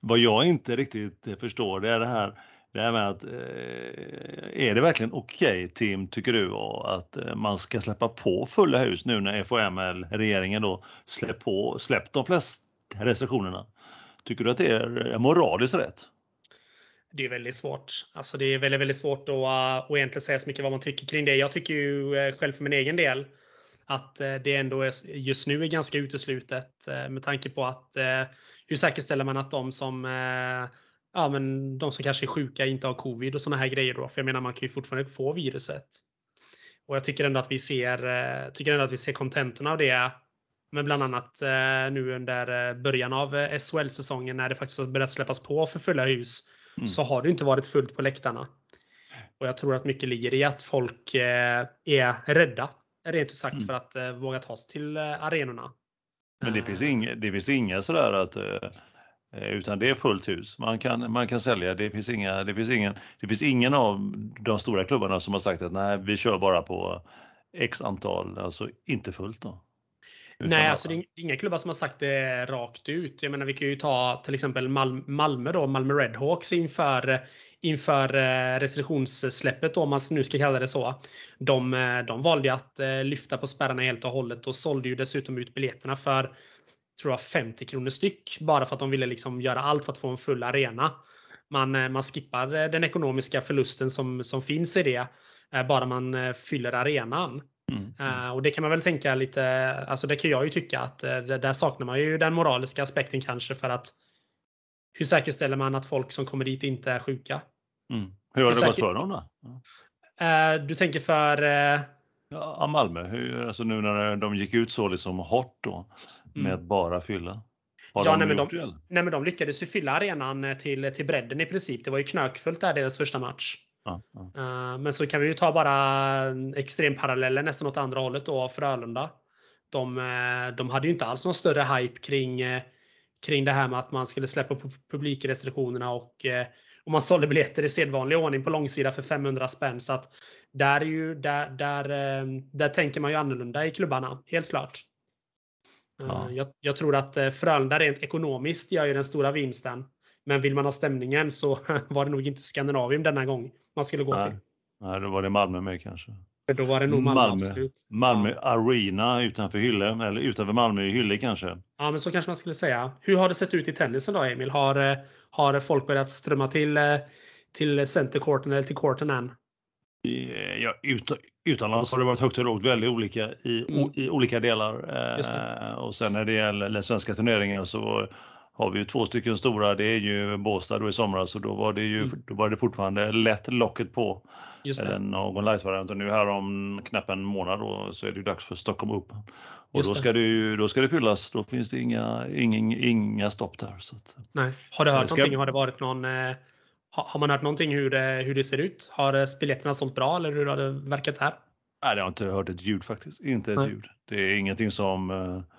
vad jag inte riktigt eh, förstår det är det här, det här med att eh, är det verkligen okej okay, Tim, tycker du, att eh, man ska släppa på fulla hus nu när FOML, regeringen då släppt på, släppt de flesta restriktionerna? Tycker du att det är moraliskt rätt? Det är väldigt svårt. Alltså det är väldigt, väldigt svårt att, att egentligen säga så mycket vad man tycker kring det. Jag tycker ju själv för min egen del att det ändå är, just nu är ganska uteslutet med tanke på att eh, hur säkerställer man att de som ja, men de som kanske är sjuka inte har covid och sådana här grejer då? För jag menar man kan ju fortfarande få viruset. Och jag tycker ändå att vi ser, tycker ändå att vi ser kontenterna av det men bland annat nu under början av SHL-säsongen när det faktiskt har börjat släppas på för fulla hus mm. så har det inte varit fullt på läktarna. Och jag tror att mycket ligger i att folk är rädda rent ut sagt mm. för att eh, våga ta sig till eh, arenorna. Men det finns, inga, det finns inga sådär att eh, utan det är fullt hus. Man kan, man kan sälja. Det finns, inga, det, finns ingen, det finns ingen av de stora klubbarna som har sagt att nej, vi kör bara på x antal, alltså inte fullt då. Nej, alltså det är inga klubbar som har sagt det rakt ut. Jag menar, vi kan ju ta till exempel Malmö då, Malmö Redhawks inför inför eh, restriktionssläppet då, om man nu ska kalla det så. De, eh, de valde att eh, lyfta på spärrarna helt och hållet och sålde ju dessutom ut biljetterna för tror jag 50 kronor styck bara för att de ville liksom göra allt för att få en full arena. Man, man skippar den ekonomiska förlusten som, som finns i det bara man fyller arenan. Mm, mm. och det kan man väl tänka lite, alltså det kan jag ju tycka att där saknar man ju den moraliska aspekten kanske för att hur säkerställer man att folk som kommer dit inte är sjuka? Mm. Hur har det säker... gått för dem då? Ja. Uh, du tänker för? Uh... Ja, Malmö, hur, alltså nu när de gick ut så liksom hårt då med mm. bara fylla. Har ja, de nej, men de, det, nej, men de lyckades ju fylla arenan eh, till, till bredden i princip. Det var ju knökfullt där deras första match. Ja, ja. Men så kan vi ju ta bara extremparalleller nästan åt andra hållet då, Frölunda. De, de hade ju inte alls någon större hype kring kring det här med att man skulle släppa på publikrestriktionerna och, eh, och man sålde biljetter i sedvanlig ordning på långsida för 500 spänn. Så att där, är ju, där, där, eh, där tänker man ju annorlunda i klubbarna, helt klart. Eh, ja. Jag, jag, tror att Frölunda rent ekonomiskt gör ju den stora vinsten. Men vill man ha stämningen så var det nog inte Skandinavium denna gång man skulle gå Nej. till. Nej, då var det Malmö med kanske. För då var det nog Malmö, Malmö absolut. Malmö ja. Arena utanför Hylle, eller utanför Malmö i Hylle kanske. Ja, men så kanske man skulle säga. Hur har det sett ut i tennisen då Emil? Har, eh, har folk börjat strömma till, eh, till centercourten eller till courten än? Ja, ut, utomlands har det varit högt och lågt, väldigt olika i, mm. o, i olika delar. Eh, och sen när det gäller svenska turneringar så har vi ju två stycken stora. Det är ju Båstad då i somras och då var det ju mm. då var det fortfarande lätt locket på. Eller någon light-variant och nu här om knappt en månad då så är det dags för Stockholm Open. Och då ska, det ju, då ska det fyllas, då finns det inga, ingen, inga stopp där. Så att, Nej. Har du hört ska... någonting? Har det varit någon eh, har man hört någonting hur det, hur det ser ut? Har eh, biljetterna sålt bra eller hur har det verkat här? Nej, jag har inte hört ett ljud faktiskt. Inte ett Nej. ljud. Det är ingenting som eh,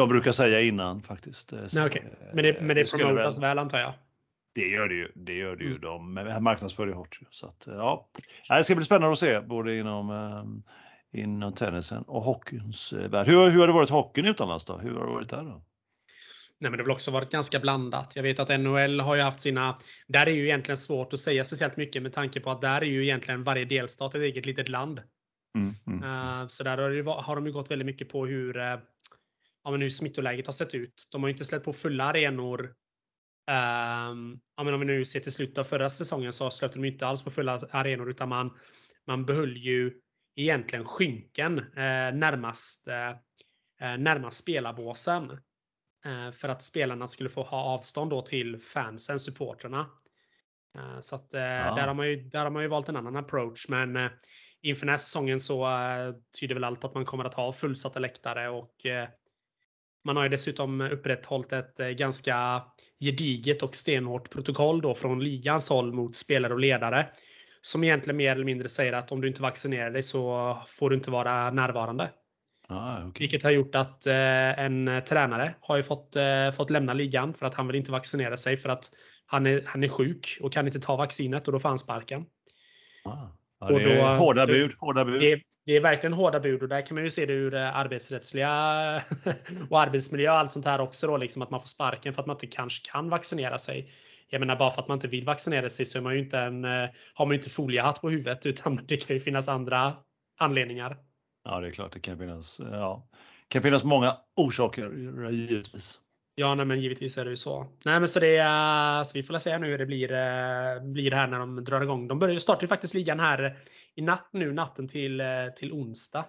de brukar säga innan faktiskt. Nej, okay. Men det, men det promotas väl, väl antar jag? Det gör det ju. Det gör det ju. Mm. De marknadsför ju hårt. Så att, ja. Det ska bli spännande att se både inom, eh, inom tennisen och hockeyns eh, värld. Hur, hur har det varit hockeyn utomlands då? Hur har det varit där då? Nej, men det har väl också varit ganska blandat. Jag vet att NHL har ju haft sina... Där är ju egentligen svårt att säga speciellt mycket med tanke på att där är ju egentligen varje delstat ett eget litet land. Mm, mm. Uh, så där har, det, har de ju gått väldigt mycket på hur, ja, men hur smittoläget har sett ut. De har ju inte släppt på fulla arenor Um, ja, men om vi nu ser till slutet av förra säsongen så släppte de inte alls på fulla arenor utan man, man behöll ju egentligen skynken eh, närmast, eh, närmast spelarbåsen. Eh, för att spelarna skulle få ha avstånd då till fansen, supporterna. Eh, så att, eh, ja. där, har man ju, där har man ju valt en annan approach. Men eh, inför här säsongen så tyder väl allt på att man kommer att ha fullsatta läktare och man har ju dessutom upprätthållit ett ganska gediget och stenhårt protokoll då från ligans håll mot spelare och ledare. Som egentligen mer eller mindre säger att om du inte vaccinerar dig så får du inte vara närvarande. Ah, okay. Vilket har gjort att eh, en tränare har ju fått, eh, fått lämna ligan för att han vill inte vaccinera sig för att han är, han är sjuk och kan inte ta vaccinet och då får han sparken. Ah. Ja, det är då, hårda bud. Hårda bud. Det, det är verkligen hårda bud och där kan man ju se det ur eh, arbetsrättsliga och arbetsmiljö och allt sånt här också då liksom att man får sparken för att man inte kanske kan vaccinera sig. Jag menar bara för att man inte vill vaccinera sig så är man ju inte en, eh, har man ju inte foliehatt på huvudet utan det kan ju finnas andra anledningar. Ja, det är klart det kan finnas. Ja, kan finnas många orsaker givetvis. Ja, nej, men givetvis är det ju så. Nej, men så det så vi får se nu hur det blir, blir här när de drar igång. De börjar ju starta faktiskt ligan här i natt nu, natten till, till onsdag.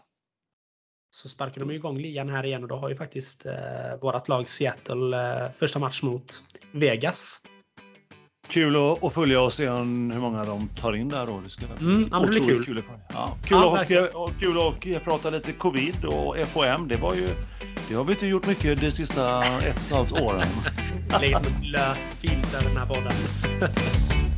Så sparkar de igång ligan här igen och då har ju faktiskt eh, vårat lag Seattle eh, första match mot Vegas. Kul att, följa och se hur många de tar in där då. Det ska mm, ja, det blir kul. Kul, ja, kul, ja, och, och, kul att prata lite covid och FOM. Det var ju det har vi inte gjort mycket de sista ett och ett halvt åren. Lägger som en blöt filt över den här podden.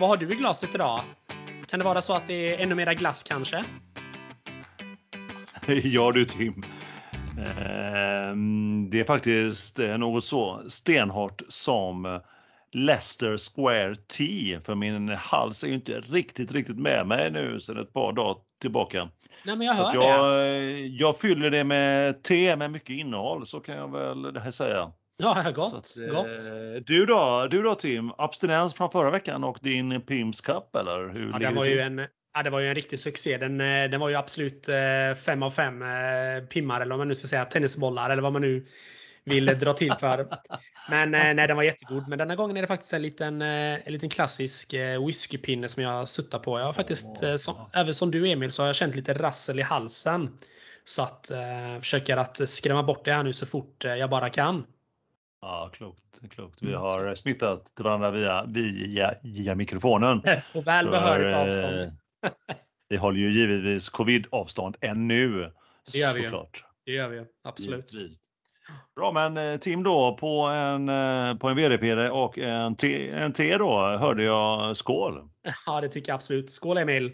vad har du i glaset idag? Kan det vara så att det är ännu mera glass kanske? ja du Tim. Ehm, det är faktiskt eh, något så stenhårt som Leicester Square Tea. För min hals är ju inte riktigt, riktigt med mig nu sedan ett par dagar tillbaka. Nej, men jag hör jag, det. jag fyller det med te med mycket innehåll, så kan jag väl säga. Ja, gott. Att, gott. Eh, du, då, du då Tim, abstinens från förra veckan och din Pims Cup eller? Hur ja, det var ju en, Ja, det var ju en riktig succé. Den, eh, den var ju absolut 5 eh, av 5 pimmar eller vad man nu ska säga, tennisbollar eller vad man nu vill dra till för. Men nej, den var jättegod. Men denna gången är det faktiskt en liten, en liten klassisk whiskypinne som jag suttar på. Jag har faktiskt, som, även som du Emil, så har jag känt lite rassel i halsen. Så att eh, försöker att skrämma bort det här nu så fort jag bara kan. Ja, klokt. klokt. Vi mm, har smittat varandra via, via, via mikrofonen. På välbehörigt avstånd. vi håller ju givetvis covid-avstånd ännu. Det gör vi ju. Det gör vi absolut. Givetvis. Bra, men eh, Tim då på en, eh, på en VD-PD och en T, en T då hörde jag skål. Ja, det tycker jag absolut. Skål Emil!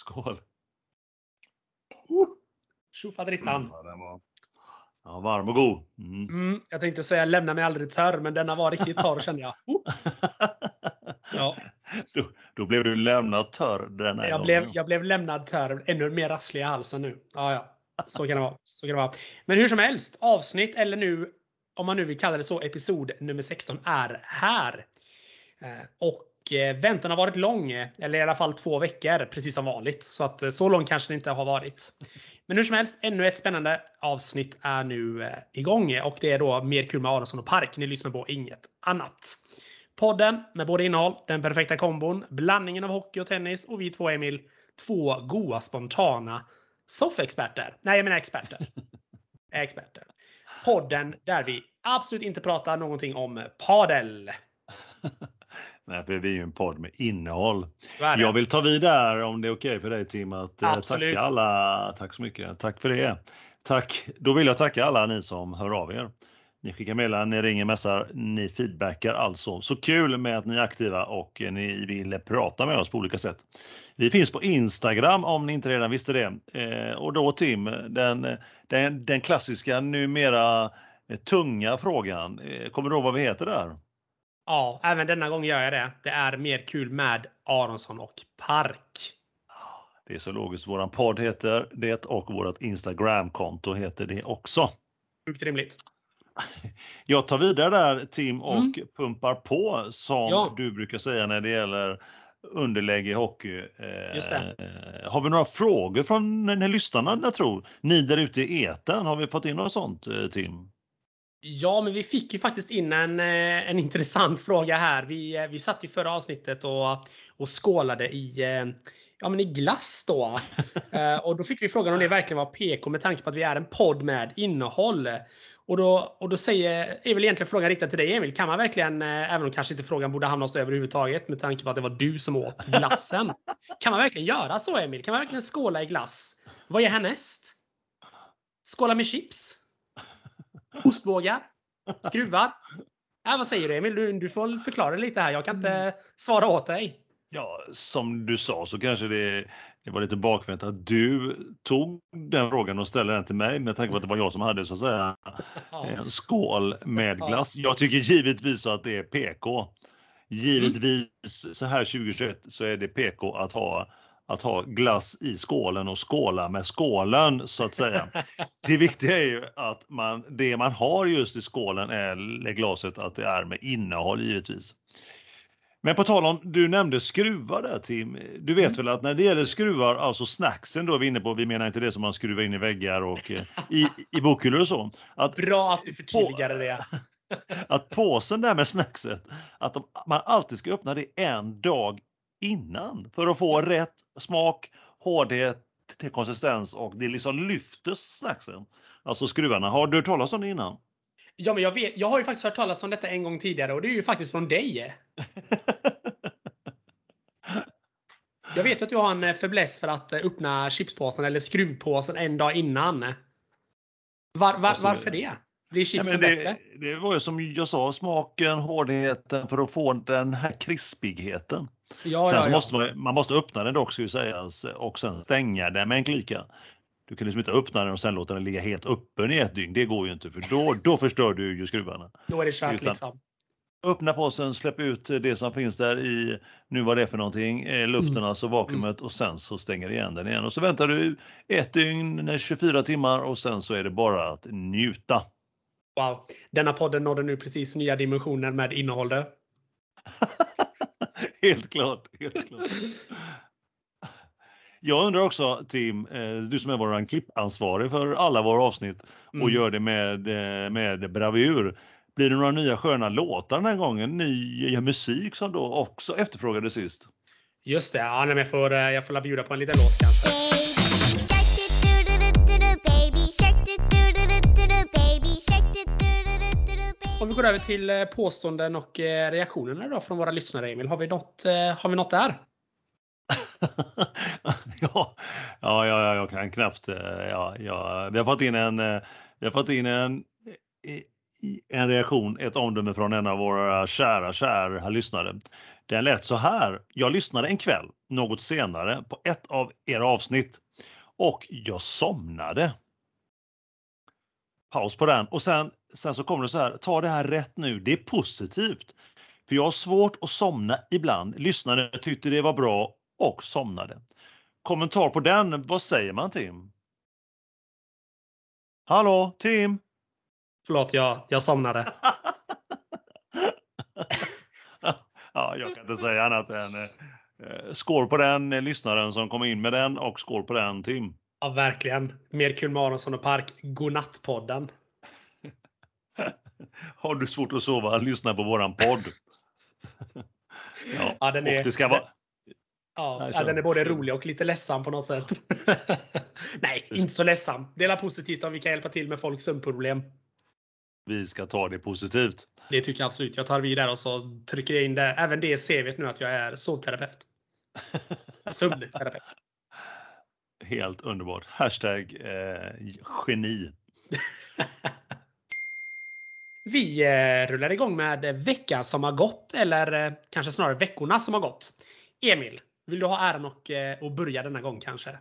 Skål! Tjofaderittan! Mm, Ja, varm och god. Mm. Mm, jag tänkte säga lämna mig aldrig törr, men denna var riktigt torr kände jag. Oh. Ja. Då, då, blev du lämnad törr den här jag gången. Blev, jag blev lämnad törr, ännu mer rasslig i halsen nu. Ja, ja. Så kan det vara. Så kan det vara. Men hur som helst, avsnitt eller nu, om man nu vill kalla det så, episod nummer 16 är här. Eh, och eh, väntan har varit lång, eller i alla fall två veckor, precis som vanligt. Så att eh, så lång kanske det inte har varit. Men hur som helst, ännu ett spännande avsnitt är nu eh, igång och det är då Mer kul med Adolfsson och Park. Ni lyssnar på inget annat. Podden med både innehåll, den perfekta kombon, blandningen av hockey och tennis och vi två Emil, två goa spontana soffexperter. Nej, jag menar experter. experter. Podden där vi absolut inte pratar någonting om padel. Nej, för vi är ju en podd med innehåll. Jag vill ta vid där om det är okej okay för dig Tim att eh, Absolut. tacka alla. Tack så mycket. Tack för det. Tack. Då vill jag tacka alla ni som hör av er. Ni skickar mejl, ni ringer, messar, ni feedbackar alltså. Så kul med att ni är aktiva och ni vill prata med oss på olika sätt. Vi finns på Instagram om ni inte redan visste det. Eh, och då Tim, den, den, den klassiska numera tunga frågan. Eh, kommer du ihåg vad vi heter där? Ja, även denna gång gör jag det. Det är mer kul med Aronsson och Park. Det är så logiskt. Våran podd heter det och vårt Instagram-konto heter det också. Sjukt rimligt. Jag tar vidare där Tim och mm. pumpar på som ja. du brukar säga när det gäller underläge i hockey. Just det. Eh, har vi några frågor från när lyssnarna, jag tror? Ni där ute i eten, har vi fått in något sånt eh, Tim? Ja, men vi fick ju faktiskt in en, eh, en intressant fråga här. Vi, eh, vi satt ju förra avsnittet och, och skålade i, eh, ja, men i glass då. och då fick vi frågan om det verkligen var PK med tanke på att vi är en podd med innehåll. Och då, och då säger, är väl egentligen frågan riktad till dig Emil. Kan man verkligen, även om kanske inte frågan borde hamna hos dig överhuvudtaget med tanke på att det var du som åt glassen. kan man verkligen göra så Emil? Kan man verkligen skåla i glass? Vad är härnäst? Skåla med chips? Ostbågar? Skruvar? Äh, vad säger du Emil? Du, du får förklara lite här. Jag kan inte svara åt dig. Ja, som du sa så kanske det, det var lite bakvänt att du tog den frågan och ställde den till mig med tanke på att det var jag som hade så att säga en skål med glass. Jag tycker givetvis att det är PK. Givetvis så här 2021 så är det PK att ha att ha glass i skålen och skåla med skålen så att säga. Det viktiga är ju att man, det man har just i skålen är glaset att det är med innehåll givetvis. Men på tal om, du nämnde skruvar där Tim. Du vet mm. väl att när det gäller skruvar, alltså snacksen då är vi inne på, vi menar inte det som man skruvar in i väggar och eh, i, i bokhyllor och så. Att, Bra att du förtydligade det. att påsen där med snackset, att de, man alltid ska öppna det en dag innan för att få rätt smak, hårdhet till konsistens och det liksom lyfter snacksen. Alltså skruvarna. Har du hört talas om det innan? Ja, men jag, vet, jag har ju faktiskt hört talas om detta en gång tidigare och det är ju faktiskt från dig. jag vet att du har en fäbless för att öppna chipspåsen eller skruvpåsen en dag innan. Var, var, alltså, varför det? Blir chipsen ja, det, bättre? Det var ju som jag sa, smaken, hårdheten för att få den här krispigheten. Ja, sen ja, måste man, man måste öppna den dock ska ju sägas och sen stänga den med en klicka. Du kan liksom inte öppna den och sen låta den ligga helt öppen i ett dygn. Det går ju inte för då, då förstör du ju skruvarna. Då är det kört liksom. Öppna påsen, släpp ut det som finns där i, nu vad det är för någonting, eh, luften mm. alltså vakuumet och sen så stänger du igen den igen. Och så väntar du ett dygn, 24 timmar och sen så är det bara att njuta. Wow, denna podden nådde nu precis nya dimensioner med innehåll. helt klart. Helt klart. Jag undrar också Tim, eh, du som är vår klippansvarig för alla våra avsnitt och mm. gör det med, eh, med bravur. Blir det några nya sköna låtar den här gången? Ny musik som då också efterfrågades sist? Just det, ja, jag får, eh, jag får bjuda på en liten låt kanske. Vi går över till eh, påståenden och eh, reaktionerna då från våra lyssnare Emil. Har vi något, eh, har vi något där? ja, ja, ja, jag kan knappt. Ja, ja. Vi har fått in en, vi har fått in en, en reaktion, ett omdöme från en av våra kära, kära lyssnare. Den lät så här. Jag lyssnade en kväll, något senare, på ett av era avsnitt och jag somnade. Paus på den och sen, sen så kommer det så här. Ta det här rätt nu. Det är positivt. För jag har svårt att somna ibland. Lyssnade tyckte det var bra och somnade. Kommentar på den, vad säger man Tim? Hallå Tim? Förlåt, jag, jag somnade. ja, jag kan inte säga annat än eh, skål på den lyssnaren som kom in med den och skål på den Tim. Ja, verkligen. Mer kul Aronsson och Park. Godnattpodden. Har du svårt att sova, lyssna på våran podd. ja, ja den är, det ska vara, Ja, ja, den är både rolig och lite ledsam på något sätt. Nej, inte så ledsam. Dela positivt om vi kan hjälpa till med folks sömnproblem. Vi ska ta det positivt. Det tycker jag absolut. Jag tar vid där och så trycker jag in det. Även det CVt nu att jag är sovterapeut. Sömnterapeut. Helt underbart. Hashtag eh, geni. vi eh, rullar igång med veckan som har gått, eller eh, kanske snarare veckorna som har gått. Emil, vill du ha äran och, eh, och börja denna gång kanske?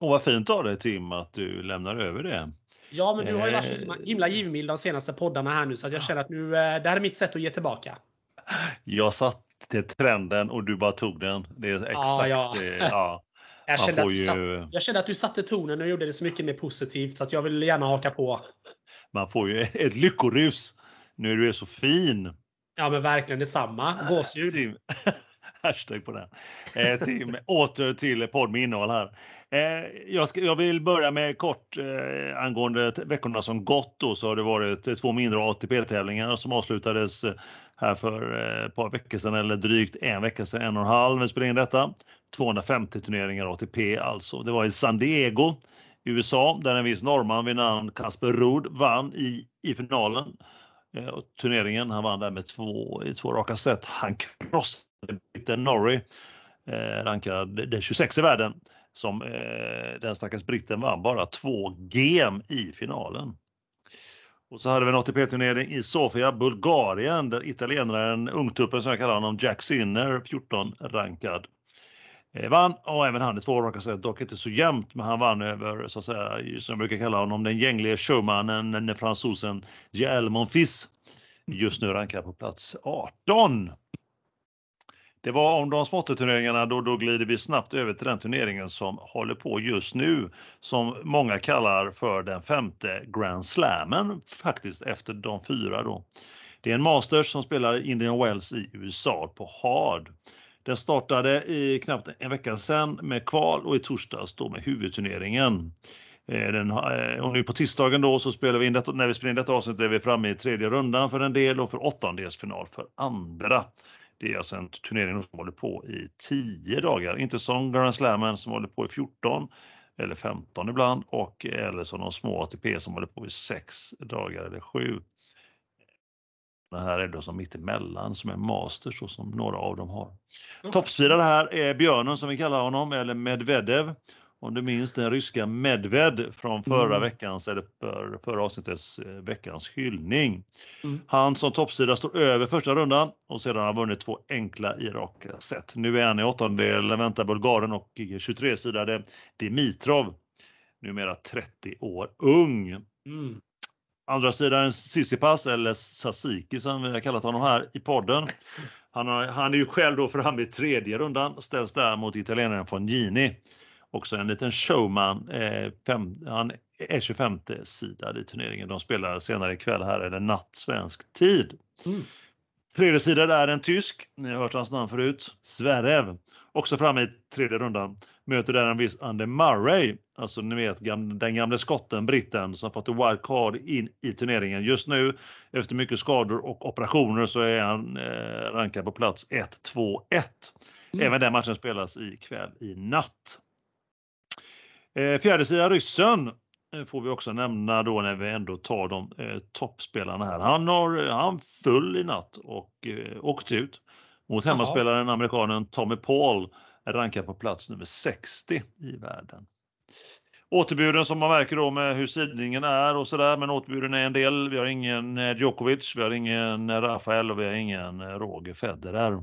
Och vad fint av dig Tim att du lämnar över det. Ja, men du har ju varit så himla givmild de senaste poddarna här nu så att jag känner att nu, det här är mitt sätt att ge tillbaka. Jag satte trenden och du bara tog den. Det är exakt ja, ja. Ja. Jag, kände att du ju... satt, jag kände att du satte tonen och gjorde det så mycket mer positivt så att jag vill gärna haka på. Man får ju ett lyckorus. Nu är du så fin. Ja men verkligen detsamma. Gåshud. Hashtag på den. Eh, Tim, åter till podd med innehåll här. Eh, jag, ska, jag, vill börja med kort eh, angående veckorna som gått då så har det varit två mindre ATP-tävlingar som avslutades eh, här för eh, ett par veckor sedan eller drygt en vecka sedan, en och en halv vi spelade in detta. 250 turneringar ATP alltså. Det var i San Diego USA där en viss norrman vid namn Kasper Ruud vann i, i finalen. Eh, turneringen. Han vann där med två, i två raka set. Han krossade britten Norrie, eh, rankad den 26 i världen, som eh, den stackars britten vann bara två gem i finalen. Och så hade vi en ATP-turnering i Sofia, Bulgarien, där italienaren, ungtuppen som jag kallar honom, Jack Sinner, 14 rankad. Eh, vann och även han i två raka set, dock inte så jämnt, men han vann över, så att säga, som jag brukar kalla honom, den gängliga showmannen, den fransosen Jael Monfils. Just nu rankad på plats 18. Det var om de småtteturneringarna, då, då glider vi snabbt över till den turneringen som håller på just nu, som många kallar för den femte Grand Slammen, faktiskt efter de fyra då. Det är en Masters som spelar Indian Wells i USA på Hard. Den startade i knappt en vecka sedan med kval och i torsdags då med huvudturneringen. Eh, den, eh, och nu på tisdagen då så spelar vi in detta, när vi spelar in detta avsnitt är vi framme i tredje rundan för en del och för åttondelsfinal för andra. Det är alltså en turnering som håller på i 10 dagar, inte som Grand Slammen som håller på i 14 eller 15 ibland och eller som de små ATP som håller på i 6 dagar eller 7. Det här är då som mittemellan som är Masters och som några av dem har. Okay. Toppspirare här är Björnen som vi kallar honom eller Medvedev om du minns den ryska Medved från förra mm. veckans, eller för, förra avsnittets eh, veckans hyllning. Mm. Han som toppsida står över första rundan och sedan har vunnit två enkla i raka set. Nu är han i åttondelen, väntar Bulgaren och 23-sidade Dimitrov, numera 30 år ung. Mm. Andra sidan Sissipas, eller Sasiki som vi har kallat honom här i podden. Han, har, han är ju själv då framme i tredje rundan, och ställs där mot italienaren von Gini också en liten showman. Eh, fem, han är 25 sida i turneringen. De spelar senare ikväll här eller natt svensk tid. Mm. Tredje sidan är en tysk, ni har hört hans namn förut, Zverev. Också framme i tredje rundan. Möter där en viss Andy Murray, alltså ni vet den gamle skotten, britten som fått en wildcard in i turneringen. Just nu efter mycket skador och operationer så är han eh, rankad på plats 1, 2, 1. Även den matchen spelas ikväll i natt. Eh, Fjärdesida ryssen eh, får vi också nämna då när vi ändå tar de eh, toppspelarna här. Han har han full i natt och eh, åkt ut mot hemmaspelaren amerikanen Tommy Paul rankad på plats nummer 60 i världen. Återbuden som man märker då med hur sidningen är och sådär, men återbuden är en del. Vi har ingen eh, Djokovic, vi har ingen Rafael och vi har ingen Roger Federer.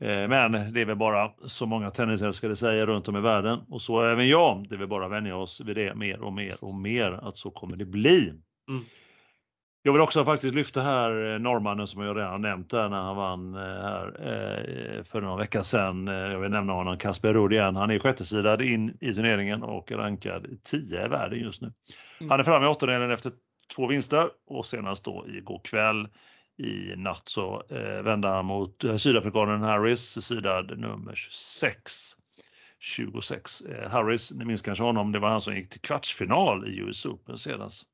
Eh, men det är väl bara så många tennisälskare säger runt om i världen och så även jag. Det är väl bara att vänja oss vid det mer och mer och mer att så kommer det bli. Mm. Jag vill också faktiskt lyfta här eh, norrmannen som jag redan nämnt där när han vann eh, här för några veckor sedan. Jag vill nämna honom, Kasper Ruud igen. Han är sjättesidad in i turneringen och rankad 10 i världen just nu. Mm. Han är framme i åttondelen efter två vinster och senast då igår kväll i natt så eh, vände han mot eh, sydafrikanen Harris, sidad nummer 26. 26. Eh, Harris, ni minns kanske honom, det var han som gick till kvartsfinal i US Open senast.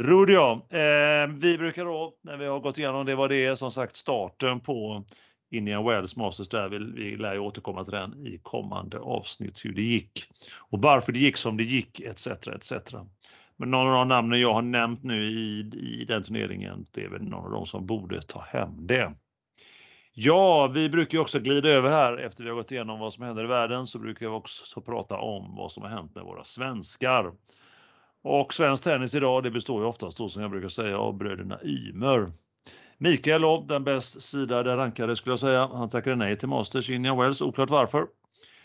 Rudi ja, eh, vi brukar då när vi har gått igenom det var det som sagt starten på Indian Wells Masters där. Vi, vi lär ju återkomma till den i kommande avsnitt hur det gick och varför det gick som det gick etc. etc. Men någon av de namnen jag har nämnt nu i, i den turneringen, det är väl någon av de som borde ta hem det. Ja, vi brukar ju också glida över här efter vi har gått igenom vad som händer i världen så brukar vi också prata om vad som har hänt med våra svenskar. Och svensk tennis idag, det består ju oftast då som jag brukar säga av bröderna Ymer. Mikael Lobb, den bäst sidade rankade skulle jag säga, han tackade nej till Masters Indian Wells, oklart varför.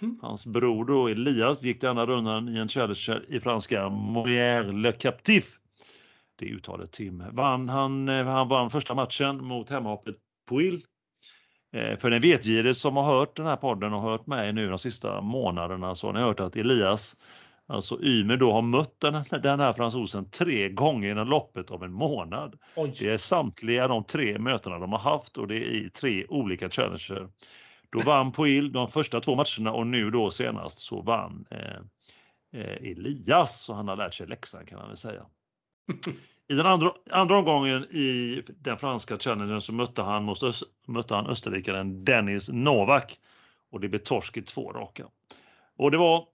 Mm. Hans bror då, Elias, gick denna rundan i en challenger i franska Moyer Le Captif. Det uttalet Tim. Vann han, eh, han vann första matchen mot hemmahoppet Puil. Eh, för den vetgirige som har hört den här podden och hört mig nu de sista månaderna så har ni hört att Elias, alltså Ymer då har mött den, den här fransosen tre gånger inom loppet av en månad. Oj. Det är samtliga de tre mötena de har haft och det är i tre olika challenger. Då vann Poil de första två matcherna och nu då senast så vann eh, eh, Elias, så han har lärt sig läxan kan man väl säga. I den andra, andra omgången i den franska challengen så mötte han, mot, mötte han österrikaren Dennis Novak och det blev torsk i två raka. Och det var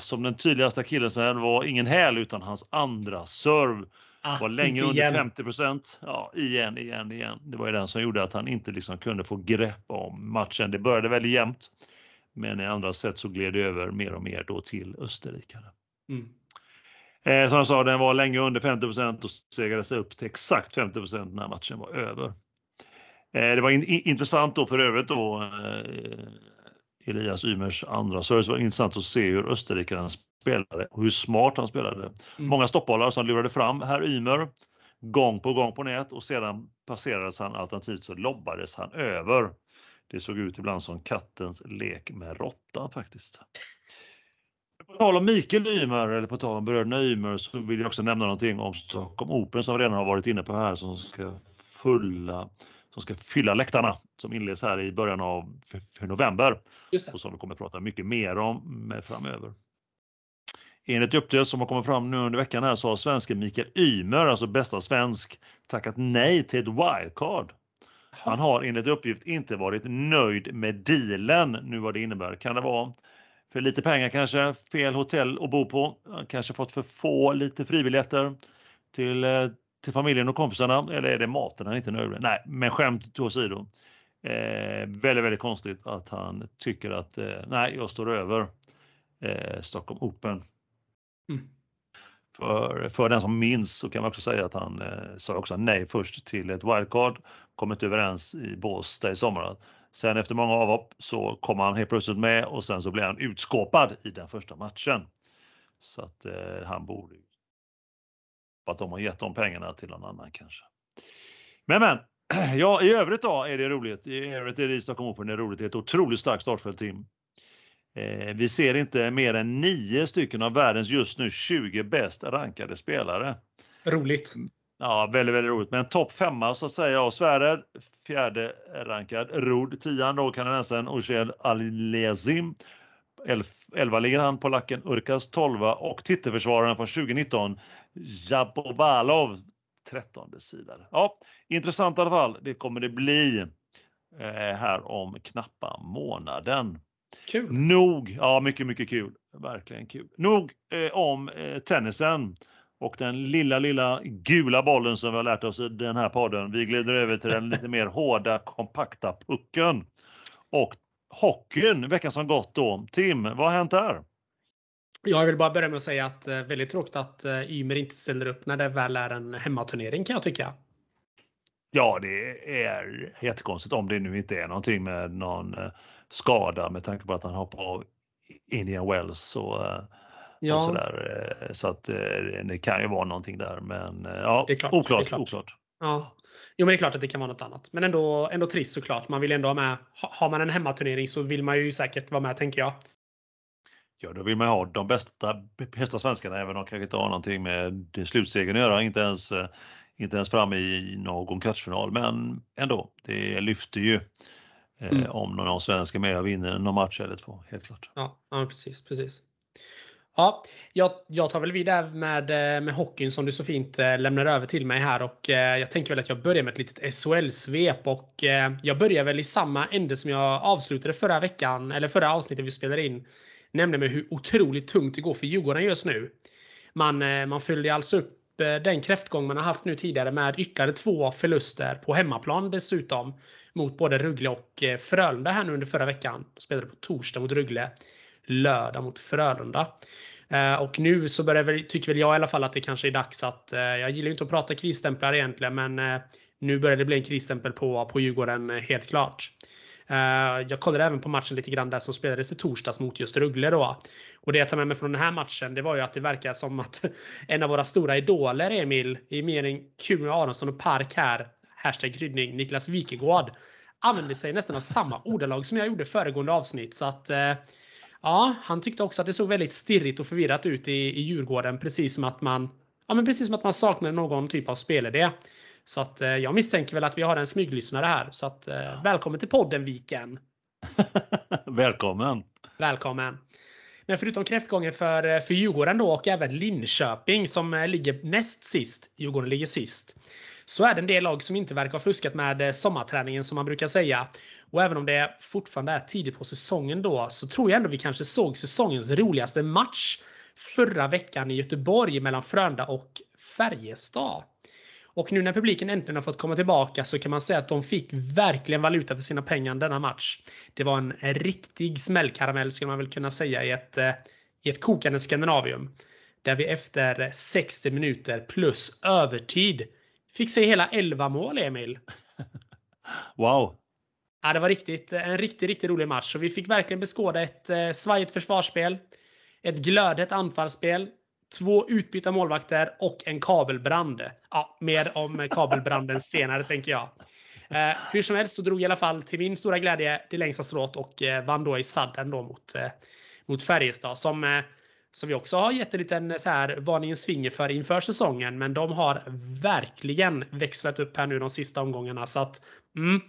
som den tydligaste akilleshälen var ingen häl utan hans andra serve Ah, var länge under 50 Ja, igen, igen, igen. Det var ju den som gjorde att han inte liksom kunde få grepp om matchen. Det började väldigt jämnt, men i andra set så gled det över mer och mer då till österrikare. Mm. Eh, som jag sa, den var länge under 50% och segrade upp till exakt 50% när matchen var över. Eh, det var in, intressant då för övrigt då eh, Elias Ymers andra service var intressant att se hur österrikaren spelade och hur smart han spelade. Mm. Många stoppbollar som lurade fram herr Ymer gång på gång på nät och sedan passerades han alternativt så lobbades han över. Det såg ut ibland som kattens lek med råttan faktiskt. På tal om Mikael Ymer, eller på tal om bröderna Ymer, så vill jag också nämna någonting om Stockholm Open som vi redan har varit inne på här som ska, fulla, som ska fylla läktarna som inleds här i början av november och som vi kommer att prata mycket mer om framöver. Enligt uppdrag som har kommit fram nu under veckan här så har svensken Mikael Ymer, alltså bästa svensk, tackat nej till ett wildcard. Han har enligt uppgift inte varit nöjd med dealen, nu vad det innebär. Kan det vara för lite pengar kanske, fel hotell att bo på, kanske fått för få lite fribiljetter till, eh, till familjen och kompisarna eller är det maten han inte är nöjd med? Nej, men skämt åsido. Eh, väldigt, väldigt konstigt att han tycker att eh, nej, jag står över eh, Stockholm Open. Mm. För, för den som minns så kan man också säga att han eh, sa också nej först till ett wildcard, kom inte överens i Båstad i somras. Sen efter många avhopp så kom han helt plötsligt med och sen så blev han utskåpad i den första matchen. Så att eh, han borde att de har gett de pengarna till någon annan kanske. Men men, ja i övrigt då är det roligt. I övrigt är det i Stockholm Open det är roligt. Det är ett otroligt starkt startfält vi ser inte mer än nio stycken av världens just nu 20 bäst rankade spelare. Roligt. Ja, väldigt, väldigt roligt. Men topp femma så säga och Sverre fjärde rankad, Rod tian då kanadensaren Oshel Aliezim. 11 ligger han på lacken, Urkas 12 och titelförsvararen från 2019 Jabovalov 13 sida. Ja, intressant i alla fall. Det kommer det bli eh, här om knappa månaden. Kul! Nog, ja mycket, mycket kul. Verkligen kul. Nog eh, om eh, tennisen och den lilla, lilla gula bollen som vi har lärt oss i den här podden. Vi glider över till den lite mer hårda, kompakta pucken. Och hockeyn veckan som gått då. Tim, vad har hänt där? Jag vill bara börja med att säga att eh, väldigt tråkigt att eh, Ymer inte ställer upp när det väl är en hemmaturnering kan jag tycka. Ja, det är jättekonstigt om det nu inte är någonting med någon eh, skada med tanke på att han hoppar av Indian Wells och, eh, ja. och sådär. Eh, så att det kan ju vara någonting där men ja, det är klart, oklart. Det är klart. oklart. Ja. Jo men det är klart att det kan vara något annat. Men ändå, ändå trist såklart. Man vill ändå ha med. Har man en hemmaturnering så vill man ju säkert vara med tänker jag. Ja, då vill man ha de bästa, bästa svenskarna även om de kanske inte har någonting med slutsegern att göra. Inte ens, inte ens fram i någon kvartsfinal. Men ändå, det lyfter ju Eh, mm. om någon svensk är med och vinner någon match eller två, helt klart. Ja, ja precis, precis. Ja, jag, jag tar väl vidare med, eh, med hockeyn som du så fint eh, lämnar över till mig här och jag tänker väl att jag börjar med ett litet SHL-svep och jag börjar väl i samma ände som jag avslutade förra veckan, eller förra avsnittet vi spelade in. Nämligen med hur otroligt tungt det går för Djurgården just nu. Man, man följde alltså upp Eh, den kräftgång man har haft nu tidigare med ytterligare två förluster på hemmaplan dessutom mot både Rögle och eh, Frölunda här nu under förra veckan. De spelade på torsdag mot Rögle, lördag mot Frölunda. Eh, och nu så börjar väl, tycker väl jag i alla fall att det kanske är dags att, jag gillar inte att prata krisstämplar egentligen, men nu börjar det bli en krisstämpel på, på Djurgården helt klart. Eh, jag kollade även på matchen lite grann där som spelades i torsdags mot just Rögle då. Och det jag tar med mig från den här matchen, det var ju att det verkar som att en av våra stora idoler, Emil, i mening Kuno Aronsson och Park här, hashtag kryddning, Niklas Wikegård, använde sig nästan av samma ordalag som jag gjorde föregående avsnitt. Så att eh, Ja, han tyckte också att det såg väldigt stirrigt och förvirrat ut i, i Djurgården. Precis som att man ja, men precis som att man saknade någon typ av spelidé. Så att eh, jag misstänker väl att vi har en smyglyssnare här. Så att eh, välkommen till podden Viken. välkommen! Välkommen! Men förutom kräftgången för, för Djurgården då och även Linköping som ligger näst sist. Djurgården ligger sist så är det en del lag som inte verkar ha fuskat med eh, sommarträningen som man brukar säga. Och även om det fortfarande är tidigt på säsongen då så tror jag ändå vi kanske såg säsongens roligaste match förra veckan i Göteborg mellan Frölunda och Färjestad. Och nu när publiken äntligen har fått komma tillbaka så kan man säga att de fick verkligen valuta för sina pengar denna match. Det var en riktig smällkaramell skulle man väl kunna säga i ett, eh, i ett kokande Skandinavium. Där vi efter 60 minuter plus övertid fick se hela 11 mål, Emil. Wow! Ja, det var riktigt, en riktigt, riktigt rolig match. Och vi fick verkligen beskåda ett eh, svajigt försvarsspel, ett glödhett anfallsspel, två utbytta målvakter och en kabelbrand. Ja, mer om kabelbranden senare tänker jag. Eh, hur som helst så drog i alla fall till min stora glädje det längsta strået och eh, vann då i sadden då mot, eh, mot Färjestad som, eh, som vi också har gett en liten så här varningens finger för inför säsongen. Men de har verkligen växlat upp här nu de sista omgångarna. Så att mm,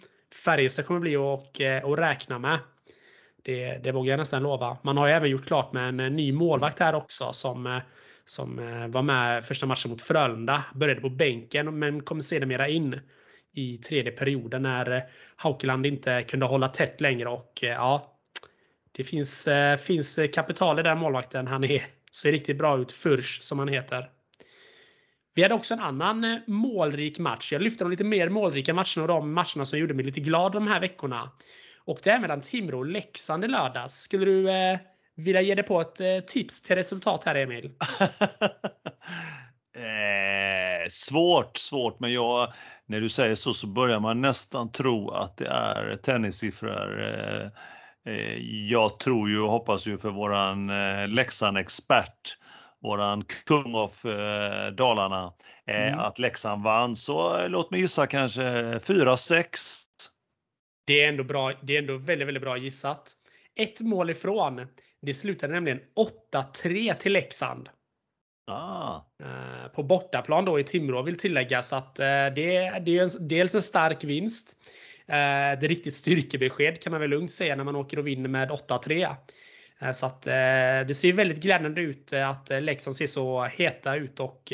Färjestad kommer bli att, eh, att räkna med. Det, det vågar jag nästan lova. Man har ju även gjort klart med en eh, ny målvakt här också som, som eh, var med första matchen mot Frölunda. Började på bänken men kom sedermera in i tredje perioden när eh, Haukeland inte kunde hålla tätt längre och eh, ja, det finns, finns kapital i den målvakten. Han är, ser riktigt bra ut. Furch som han heter. Vi hade också en annan målrik match. Jag lyfter de lite mer målrika matcherna och de matcherna som gjorde mig lite glad de här veckorna. Och det är mellan Timrå och Leksand i lördags. Skulle du eh, vilja ge dig på ett eh, tips till resultat här Emil? eh, svårt, svårt. Men jag, när du säger så så börjar man nästan tro att det är tennissiffror. Eh, Eh, jag tror ju och hoppas ju för våran eh, Leksand-expert, våran kung av eh, Dalarna, mm. att Leksand vann. Så låt mig gissa kanske 4-6. Det är ändå bra. Det är ändå väldigt, väldigt bra gissat. Ett mål ifrån. Det slutade nämligen 8-3 till Leksand. Ah. På bortaplan då i Timrå vill tilläggas att det, det är dels en stark vinst. Eh, det är riktigt styrkebesked kan man väl lugnt säga när man åker och vinner med 8-3. Eh, så att eh, det ser väldigt glädjande ut att Leksand ser så heta ut och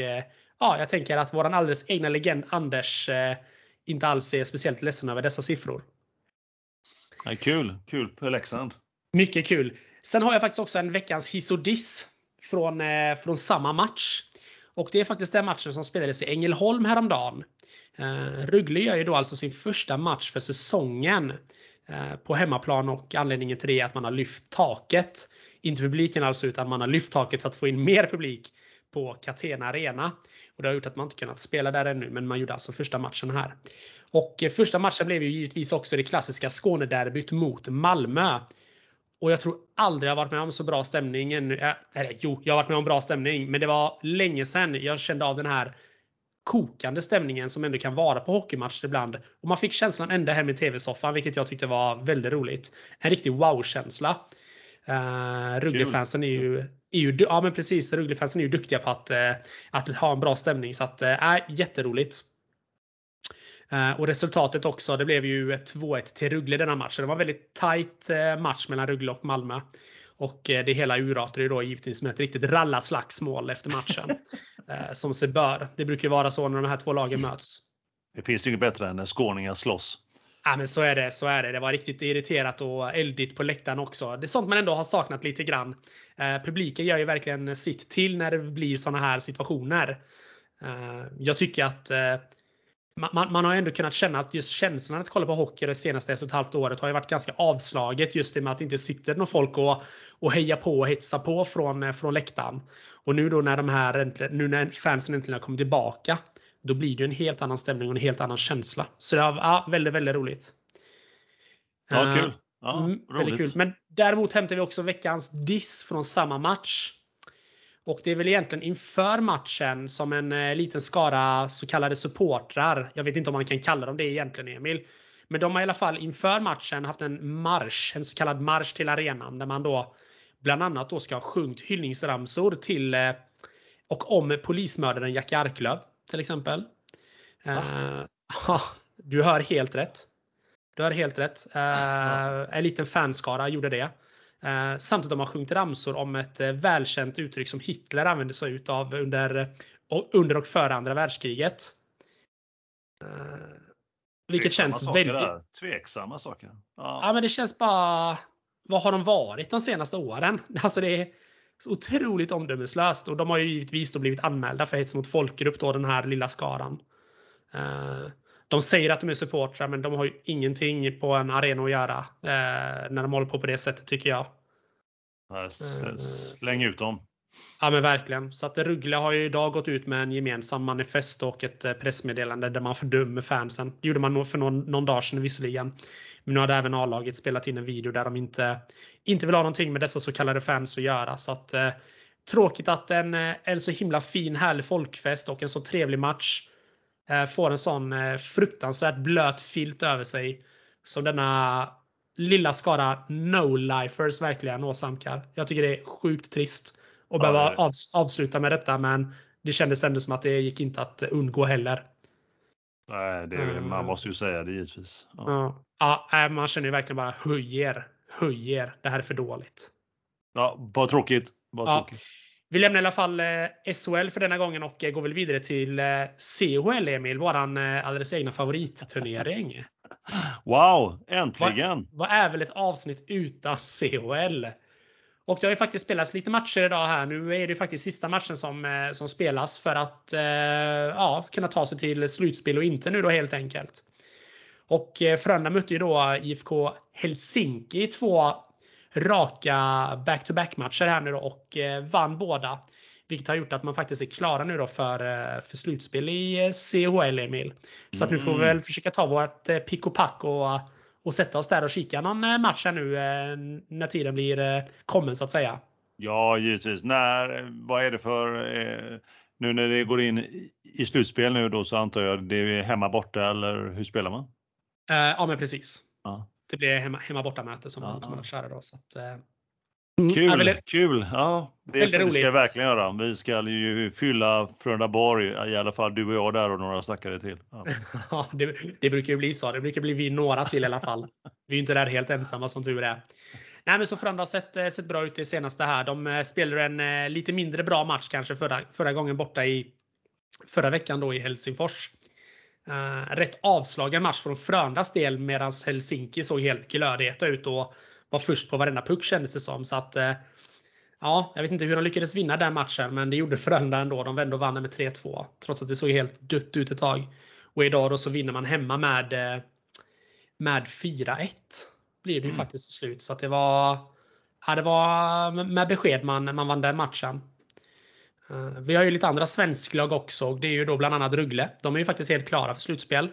ja, jag tänker att våran alldeles egna legend Anders inte alls är speciellt ledsen över dessa siffror. Ja, kul, kul för Leksand. Mycket kul. Sen har jag faktiskt också en veckans hiss och diss från, eh, från samma match. Och det är faktiskt den matchen som spelades i Ängelholm häromdagen. Eh, Rögle gör ju då alltså sin första match för säsongen eh, på hemmaplan och anledningen till det är att man har lyft taket. Inte publiken alltså utan man har lyft taket för att få in mer publik på Catena Arena. Och det har gjort att man inte kunnat spela där ännu men man gjorde alltså första matchen här. Och eh, första matchen blev ju givetvis också det klassiska Skånederbyt mot Malmö. Och jag tror aldrig jag varit med om så bra stämning ännu. Eller jo, jag har varit med om bra stämning men det var länge sedan jag kände av den här kokande stämningen som ändå kan vara på hockeymatcher ibland. Och man fick känslan ända hem i TV-soffan, vilket jag tyckte var väldigt roligt. En riktig wow-känsla. Uh, Rögle-fansen är ju, är ju, ja men precis, Rögle-fansen är ju duktiga på att, uh, att ha en bra stämning. Så att, uh, jätteroligt. Uh, och resultatet också, det blev ju 2-1 till Rögle denna match. Så det var en väldigt tight match mellan Rögle och Malmö. Och eh, det hela urartade ju då givetvis med ett riktigt rallaslagsmål efter matchen. Eh, som sig bör. Det brukar vara så när de här två lagen möts. Det finns ju inget bättre än när skåningar slåss. Ja men så är det. Så är det. Det var riktigt irriterat och eldigt på läktaren också. Det är sånt man ändå har saknat lite grann. Eh, publiken gör ju verkligen sitt till när det blir såna här situationer. Eh, jag tycker att eh, man, man, har ändå kunnat känna att just känslan att kolla på hockey det senaste ett och ett halvt året har ju varit ganska avslaget just i och med att det inte sitter någon folk och, och hejar på och hetsar på från, från läktaren. Och nu då när de här, nu när fansen äntligen har kommit tillbaka, då blir det en helt annan stämning och en helt annan känsla. Så det var ja, väldigt, väldigt roligt. Ja, kul. Ja, mm, väldigt kul. Men däremot hämtar vi också veckans diss från samma match. Och det är väl egentligen inför matchen som en eh, liten skara så kallade supportrar. Jag vet inte om man kan kalla dem det egentligen Emil. Men de har i alla fall inför matchen haft en marsch, en så kallad marsch till arenan där man då bland annat då ska ha sjungit hyllningsramsor till eh, och om polismördaren Jack Arklöv till exempel. Uh, du hör helt rätt. Du hör helt rätt. Uh, en liten fanskara gjorde det. Eh, samtidigt de har sjungit ramsor om ett eh, välkänt uttryck som Hitler använde sig utav under, under och före andra världskriget. Eh, vilket Tveksamma känns väldigt... Där. Tveksamma saker. Ja. ja. men det känns bara... Vad har de varit de senaste åren? Alltså det är så otroligt omdömeslöst. Och de har ju givetvis då blivit anmälda för hets mot folkgrupp då den här lilla skaran. De säger att de är supportrar men de har ju ingenting på en arena att göra eh, när de håller på på det sättet tycker jag. Släng ut dem. Ja men verkligen. Så att Ruggle har ju idag gått ut med en gemensam manifest och ett eh, pressmeddelande där man fördömer fansen. Det gjorde man nog för någon, någon dag sedan visserligen. Men nu har även A-laget spelat in en video där de inte, inte vill ha någonting med dessa så kallade fans att göra. Så att, eh, tråkigt att en, eh, en så himla fin härlig folkfest och en så trevlig match eh, får en sån eh, fruktansvärt blöt filt över sig. Som denna lilla skara no-lifers verkligen åsamkar. Jag tycker det är sjukt trist att ja, behöva av, avsluta med detta men det kändes ändå som att det gick inte att undgå heller. Nej, det, man måste ju säga det givetvis. Ja. Ja, man känner ju verkligen bara höjer, höjer. Det här är för dåligt. Ja, vad tråkigt. Vad ja. tråkigt. Vi lämnar i alla fall eh, SHL för denna gången och eh, går väl vidare till eh, CHL Emil, våran alldeles egna favoritturnering. Wow, äntligen! Vad, vad är väl ett avsnitt utan CHL? Och det har ju faktiskt spelats lite matcher idag här. Nu är det faktiskt sista matchen som, som spelas för att ja, kunna ta sig till slutspel och inte nu då helt enkelt. Och Frölunda mötte ju då IFK Helsinki i två raka back-to-back matcher här nu då och eh, vann båda. Vilket har gjort att man faktiskt är klara nu då för, eh, för slutspel i eh, CHL Emil. Så att nu får vi väl försöka ta vårt pick och pack och, och sätta oss där och kika någon match här nu när tiden blir kommen så att säga. Ja, givetvis. När, vad är det för, nu när det går in i slutspel nu då så antar jag det är hemma borta eller hur spelar man? Ja men precis. Ja det blir hemma, hemma bortamöte som ja. man kommer att köra då. Så att, mm, kul! Väldigt, kul! Ja, det, det ska jag verkligen göra. Vi ska ju fylla Frölundaborg, i alla fall du och jag där och några stackare till. Ja, ja det, det, brukar ju bli så. Det brukar bli vi några till i alla fall. vi är inte där helt ensamma som tur är. Nej, men så Frölunda har sett, eh, sett bra ut det senaste här. De eh, spelade en lite mindre bra match kanske förra, förra gången borta i förra veckan då i Helsingfors. Uh, rätt avslagen match från Frölundas del medan Helsinki såg helt glödheta ut och var först på varenda puck kändes det som. Så att, uh, ja, jag vet inte hur de lyckades vinna den matchen men det gjorde Frölunda ändå. De vände och vann med 3-2 trots att det såg helt dött ut ett tag. Och idag då så vinner man hemma med, uh, med 4-1. Blir det ju mm. faktiskt till slut. Så att det var, ja, det var med besked man, man vann den matchen. Eh, vi har ju lite andra svensklag också. Det är ju då bland annat Rögle. De är ju faktiskt helt klara för slutspel.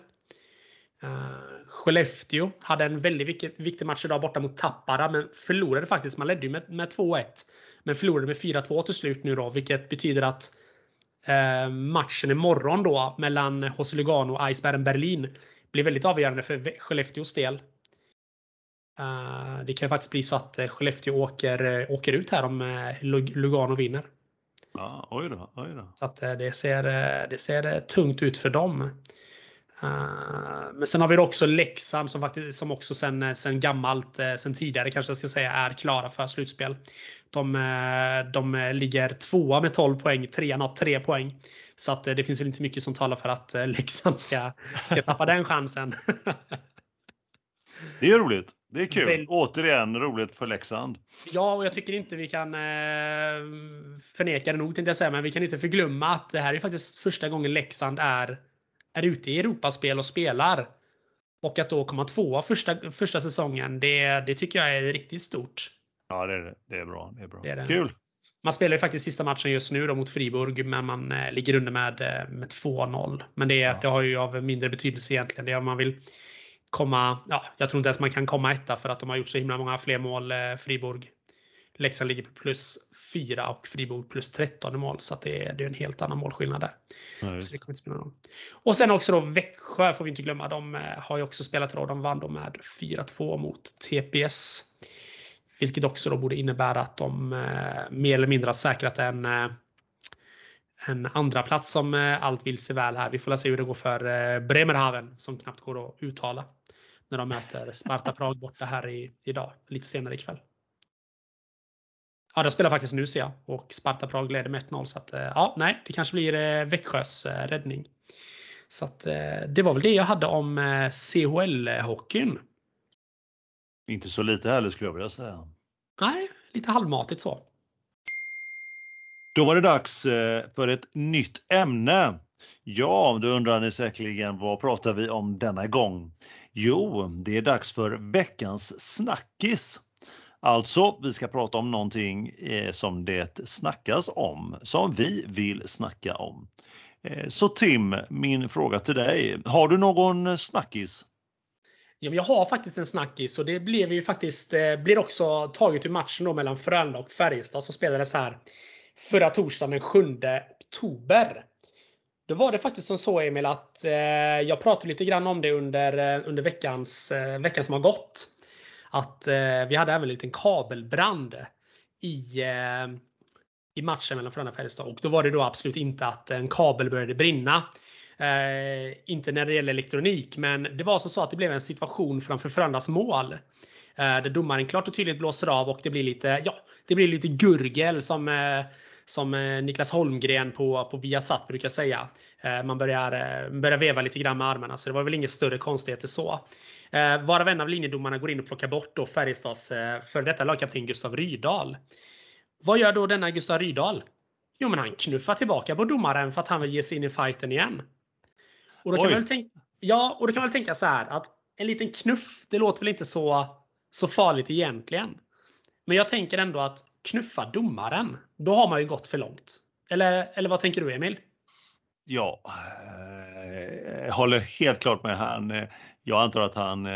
Eh, Skellefteå hade en väldigt viktig, match idag borta mot Tappara, men förlorade faktiskt. Man ledde ju med, med 2-1. Men förlorade med 4-2 till slut nu då, vilket betyder att eh, matchen imorgon då mellan HC Lugano och Eisbären Berlin blir väldigt avgörande för Skellefteås del. Uh, det kan faktiskt bli så att Skellefteå åker, åker ut här om Lugano vinner. Ja, oj då, oj då. Så att eh, det ser, eh, det ser eh, tungt ut för dem. Men sen har vi också Leksand som, faktiskt, som också sen, sen gammalt, sen tidigare kanske jag ska säga, är klara för slutspel. De, de ligger tvåa med 12 poäng, trean har 3 poäng. Så att det finns väl inte mycket som talar för att Leksand ska, ska tappa den chansen. Det är roligt. Det är kul. Väl... Återigen roligt för Leksand. Ja, och jag tycker inte vi kan eh, förneka det nog, tänkte jag säga, men vi kan inte förglömma att det här är faktiskt första gången Leksand är, är ute i Europaspel och spelar. Och att då komma tvåa första, första säsongen, det, det tycker jag är riktigt stort. Ja, det är, det är bra. Det är bra. Det är det. Kul! Man spelar ju faktiskt sista matchen just nu då mot Friburg, men man eh, ligger under med, eh, med 2-0. Men det, ja. det har ju av mindre betydelse egentligen. Det är om man vill komma, ja, jag tror inte ens man kan komma etta för att de har gjort så himla många fler mål, eh, Friburg. Leksand ligger på plus 4 och Friburg plus 13 i mål. Så det, är, det är en helt annan målskillnad där. Ja, så det kommer inte spela någon. Och sen också då Växjö får vi inte glömma. De eh, har ju också spelat då. De vann då med 4-2 mot TPS. Vilket också då borde innebära att de eh, mer eller mindre har säkrat en en andra plats som allt vill se väl här. Vi får se hur det går för Bremerhaven som knappt går att uttala när de möter Sparta Prag borta här i, idag, lite senare ikväll. Ja, de spelar faktiskt nu ser jag och Sparta Prag leder med 1-0 så att eh, ja, nej, det kanske blir Växjös räddning. Så att det var väl det jag hade om CHL-hockeyn. Inte så lite heller skulle jag vilja säga. Nej, lite halvmatigt så. Då var det dags eh, för ett nytt ämne. Ja, då undrar ni säkerligen vad pratar vi om denna gång? Jo, det är dags för veckans snackis. Alltså, vi ska prata om någonting eh, som det snackas om, som vi vill snacka om. Eh, så Tim, min fråga till dig. Har du någon snackis? Ja, jag har faktiskt en snackis och det blev ju faktiskt, eh, blir också taget ur matchen då mellan Frölunda och Färjestad som spelades här förra torsdagen den 7 oktober. Då var det faktiskt som så Emil att eh, jag pratade lite grann om det under, eh, under veckans, eh, veckan som har gått. Att eh, vi hade även en liten kabelbrand i, i matchen mellan Frölunda och Färjestad. Och då var det då absolut inte att en kabel började brinna. Eh, inte när det gäller elektronik, men det var som så att det blev en situation framför Frölundas mål. Eh, där domaren klart och tydligt blåser av och det blir lite, ja, det blir lite gurgel som, eh, som eh, Niklas Holmgren på, på Viasat brukar säga. Eh, man börjar, eh, börjar veva lite grann med armarna, så det var väl inget större konstigheter så. Varav en av linjedomarna går in och plockar bort då Färjestads före detta lagkapten Gustav Rydahl. Vad gör då denna Gustav Rydahl? Jo, men han knuffar tillbaka på domaren för att han vill ge sig in i fighten igen. Och då kan, man väl tänka, ja, och då kan man väl tänka så här att en liten knuff, det låter väl inte så, så farligt egentligen. Men jag tänker ändå att knuffa domaren, då har man ju gått för långt. Eller, eller vad tänker du Emil? Ja, jag håller helt klart med han. Jag antar att han,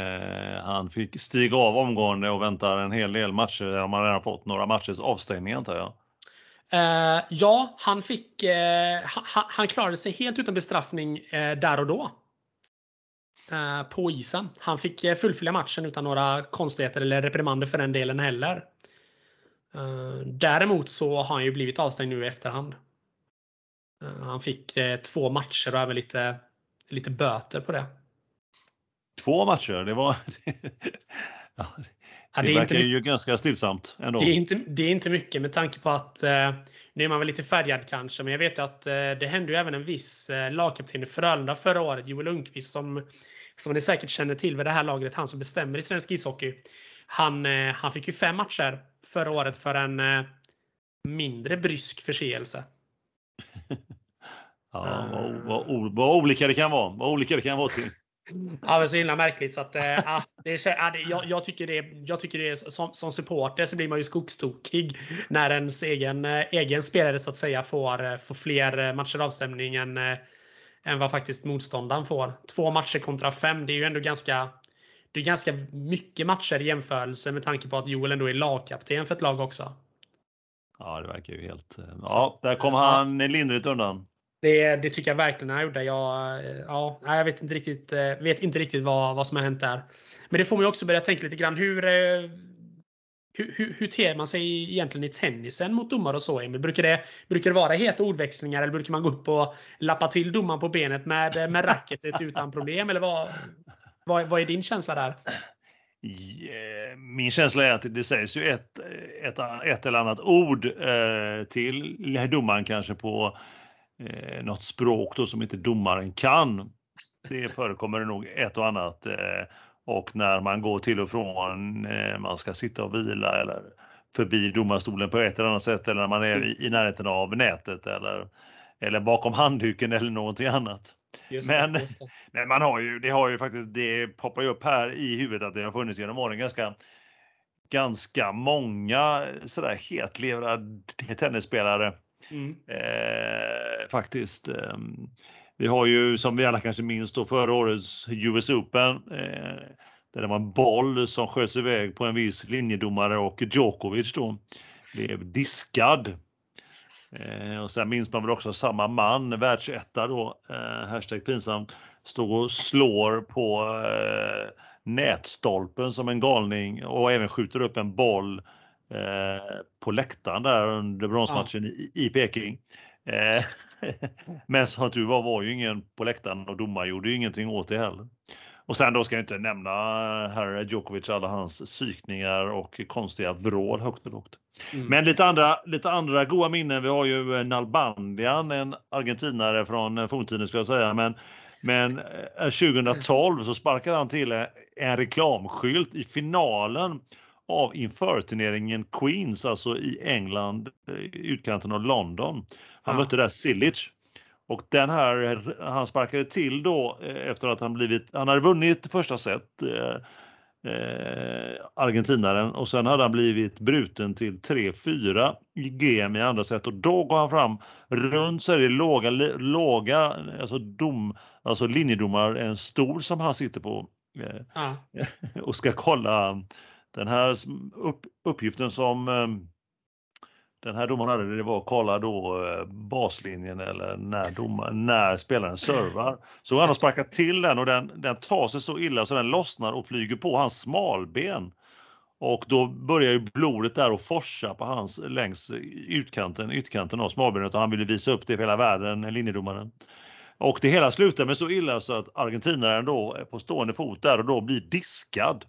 han fick stiga av omgående och väntar en hel del matcher. De har redan fått några matchers avstängning antar jag. Uh, ja, han fick, uh, han, han, klarade sig helt utan bestraffning uh, där och då. på isen. Han fick fullfölja matchen utan några konstigheter eller reprimander för den delen heller. Däremot så har han ju blivit avstängd nu i efterhand. han fick två matcher och även lite, lite böter på det. Två matcher? Det var... ja, det, det verkar ju ganska stillsamt ändå. Det är, inte, det är inte mycket med tanke på att eh, nu är man väl lite färgad kanske, men jag vet att eh, det hände ju även en viss eh, lagkapten i Frölunda förra året, Joel Lundqvist, som, som ni säkert känner till vid det här lagret, han som bestämmer i svensk ishockey. Han, eh, han fick ju fem matcher förra året för en eh, mindre brysk förseelse. ja, vad, vad, vad, olika det kan vara. Vad olika det kan vara till. Ja, men så himla märkligt. Så att, äh, det är, ja, det, jag, jag, tycker det, jag tycker det är som, som supporter så blir man ju skogstokig när ens egen, egen spelare så att säga får, får fler matcher avstämning än, än vad faktiskt motståndaren får. Två matcher kontra fem, det är ju ändå ganska det är ganska mycket matcher i jämförelse med tanke på att Joel ändå är lagkapten för ett lag också. Ja, det verkar ju helt... Ja, där kom han lindrigt undan. Det, det tycker jag verkligen han gjorde. Jag, ja, jag vet inte riktigt, eh, vet inte riktigt vad, vad som har hänt där. Men det får man också börja tänka lite grann. Hur, eh, hur, hur, hur ter man sig egentligen i tennisen mot domare och så Emil? Brukar det, brukar det vara heta ordväxlingar eller brukar man gå upp och lappa till domaren på benet med, med racketet utan problem? Eller vad, vad, vad är din känsla där? Min känsla är att det sägs ju ett, ett, ett eller annat ord eh, till domaren kanske på eh, något språk då som inte domaren kan. Det förekommer nog ett och annat. Eh, och när man går till och från, eh, man ska sitta och vila eller förbi domarstolen på ett eller annat sätt eller när man är i, i närheten av nätet eller, eller bakom handduken eller någonting annat. Det, men, men man har ju, det har ju faktiskt, det poppar ju upp här i huvudet att det har funnits genom åren ganska ganska många sådär hetlevrade tennisspelare Mm. Eh, faktiskt. Eh, vi har ju som vi alla kanske minns då förra årets US Open. Eh, där det var en boll som sköts iväg på en viss linjedomare och Djokovic då blev diskad. Eh, och sen minns man väl också samma man, världsetta då, eh, hashtag pinsamt, stod och slår på eh, nätstolpen som en galning och även skjuter upp en boll Eh, på läktaren där under bronsmatchen ja. i, i Peking. Eh, men som tur var var ju ingen på läktaren och domaren gjorde ju ingenting åt det heller. Och sen då ska jag inte nämna herr Djokovic alla hans psykningar och konstiga vrål högt och lågt. Mm. Men lite andra, lite andra goda minnen. Vi har ju Nalbandian, en argentinare från forntiden skulle jag säga. Men, men 2012 eh, så sparkade han till en reklamskylt i finalen av inför-turneringen Queens, alltså i England, eh, utkanten av London. Han ja. mötte där Silic. Och den här, han sparkade till då eh, efter att han blivit, han hade vunnit första set. Eh, eh, argentinaren och sen hade han blivit bruten till 3-4 i game i andra set och då går han fram runt så är det låga, låga alltså, dom, alltså linjedomar, en stol som han sitter på eh, ah. och ska kolla den här upp, uppgiften som eh, den här domaren hade det var att kolla då eh, baslinjen eller när, domaren, när spelaren servar. Så han har sparkat till den och den, den tar sig så illa så den lossnar och flyger på hans smalben. Och då börjar ju blodet där och forsa på hans längs utkanten, ytkanten av smalbenet och han ville visa upp det för hela världen, linjedomaren. Och det hela slutar med så illa så att argentinaren då är på stående fot där och då blir diskad.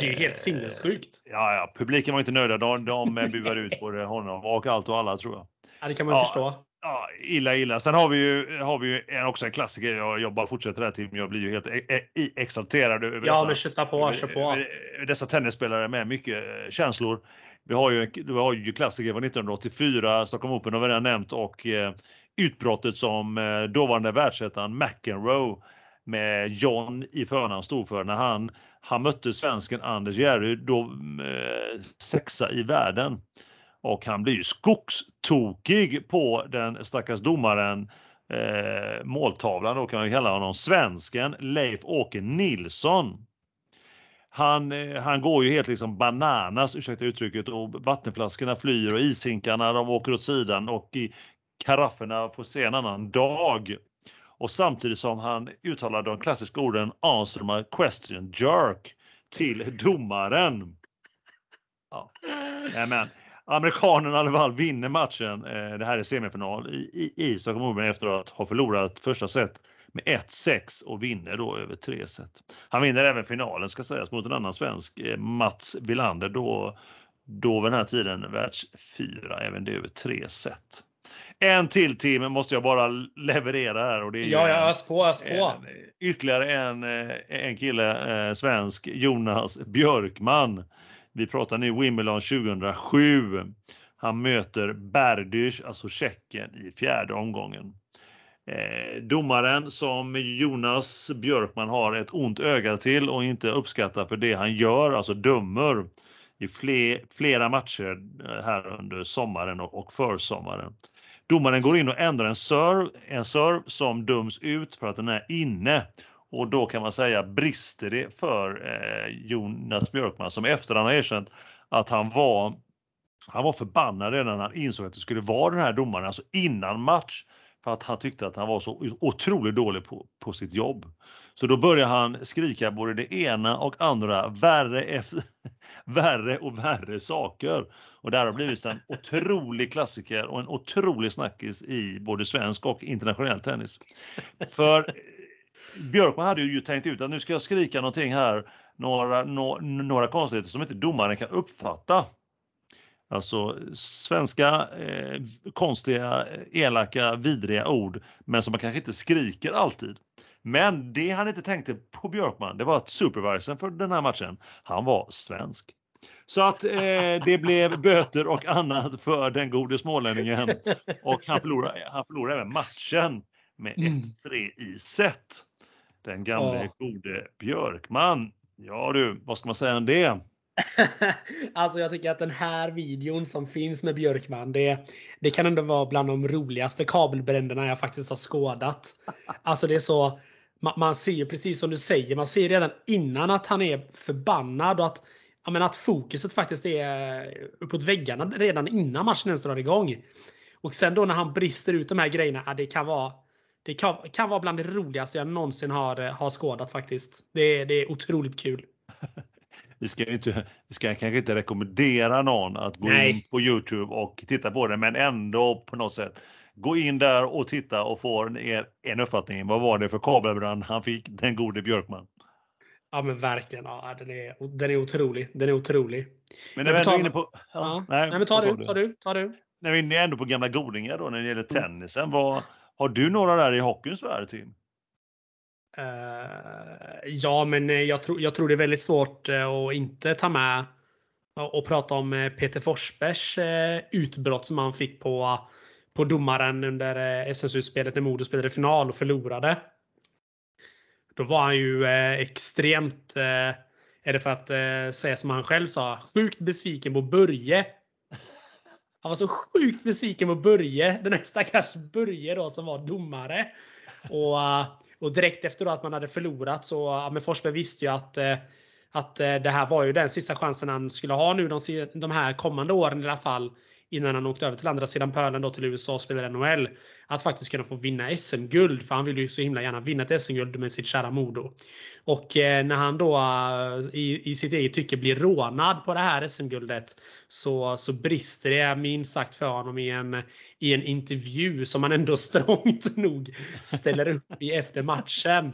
Det är helt sinnessjukt. Ja, ja, publiken var inte nöjda. De, de buade ut både honom och allt och alla tror jag. Ja, det kan man ja, förstå. Ja, illa, illa. Sen har vi ju, har vi ju också en klassiker. Jag, jag bara fortsätter här till jag blir ju helt e e exalterad över ja, dessa, men på, kör på. dessa tennisspelare med mycket eh, känslor. Vi har ju, vi har ju klassiker från 1984, Stockholm Open har vi redan nämnt och eh, utbrottet som eh, dåvarande världsettan McEnroe med John i förnamn stod för när han han mötte svensken Anders Järryd, då eh, sexa i världen. Och han blir ju skogstokig på den stackars domaren eh, måltavlan, då kan man kalla honom svensken Leif Åke Nilsson. Han, eh, han går ju helt liksom bananas, ursäkta uttrycket, och vattenflaskorna flyr och ishinkarna de åker åt sidan och i karafferna får se en annan dag och samtidigt som han uttalade de klassiska orden answer my question jerk till domaren. Ja. Amen. Amerikanen i alla fall vinner matchen. Eh, det här är semifinal i, i, i Stockholm Open efter att ha förlorat första set med 1-6 och vinner då över tre set. Han vinner även finalen ska sägas mot en annan svensk, eh, Mats Villander, då, då vid den här tiden världsfyra, även det över tre set. En till Tim måste jag bara leverera här. Och det är ja, ja, ös på, ös på. ytterligare en, eh, en kille, eh, svensk, Jonas Björkman. Vi pratar nu Wimbledon 2007. Han möter Berdych, alltså Tjeckien, i fjärde omgången. Eh, domaren som Jonas Björkman har ett ont öga till och inte uppskattar för det han gör, alltså dömer i fler, flera matcher eh, här under sommaren och, och försommaren. Domaren går in och ändrar en serve, en serve som döms ut för att den är inne. Och då kan man säga brister det för eh, Jonas Björkman som efterhand har erkänt att han var han var förbannad redan när han insåg att det skulle vara den här domaren, alltså innan match. För att han tyckte att han var så otroligt dålig på, på sitt jobb. Så då börjar han skrika både det ena och andra värre, efter, värre och värre saker. Och det här har blivit en otrolig klassiker och en otrolig snackis i både svensk och internationell tennis. För eh, Björkman hade ju tänkt ut att nu ska jag skrika någonting här, några, no, några konstigheter som inte domaren kan uppfatta. Alltså svenska eh, konstiga, elaka, vidriga ord, men som man kanske inte skriker alltid. Men det han inte tänkte på Björkman, det var att supervisorn för den här matchen, han var svensk. Så att eh, det blev böter och annat för den gode smålänningen. Och han förlorade, han förlorade även matchen med 1-3 mm. i set. Den gamle oh. gode Björkman. Ja du, vad ska man säga om det? alltså jag tycker att den här videon som finns med Björkman, det, det kan ändå vara bland de roligaste kabelbränderna jag faktiskt har skådat. Alltså det är så, man, man ser ju precis som du säger, man ser redan innan att han är förbannad och att men att fokuset faktiskt är uppåt väggarna redan innan matchen ens drar igång. Och sen då när han brister ut de här grejerna, ja, det kan vara det kan, kan vara bland det roligaste jag någonsin har, har skådat faktiskt. Det, det är otroligt kul. vi ska, inte, vi ska kanske inte rekommendera någon att gå Nej. in på Youtube och titta på det, men ändå på något sätt gå in där och titta och få en, en uppfattning. Vad var det för kabelbrand han fick, den gode Björkman? Ja men verkligen. Ja, den, är, den är otrolig. Den är otrolig. Men när vi är inne på... Ja, ja. Nej, nej, men ta du, ta du, ta du. När vi är ändå på gamla godingar då när det gäller mm. tennisen. Vad, har du några där i hockeyns värld Tim? Uh, ja, men jag, tror jag tror det är väldigt svårt uh, att inte ta med och prata om Peter Forsbergs utbrott som han fick på, på domaren under eh, SM-slutspelet när Modo spelade final och förlorade. Då var han ju eh, extremt, eh, är det för att säga som han själv sa, sjukt besviken på Börje. Han var så sjukt besviken på Börje, den här stackars Börje då som var domare. Och, och direkt efter att man hade förlorat så, ja, men Forsberg visste ju att att det här var ju den sista chansen han skulle ha nu de, de här kommande åren i alla fall innan han åkte över till andra sidan pölen då till USA och spelade NHL. Att faktiskt kunna få vinna SM-guld. För han vill ju så himla gärna vinna ett SM-guld med sitt kära Modo. Och eh, när han då eh, i, i sitt eget tycke blir rånad på det här SM-guldet så, så brister det minst sagt för honom i en, i en intervju som han ändå strångt nog ställer upp i efter matchen.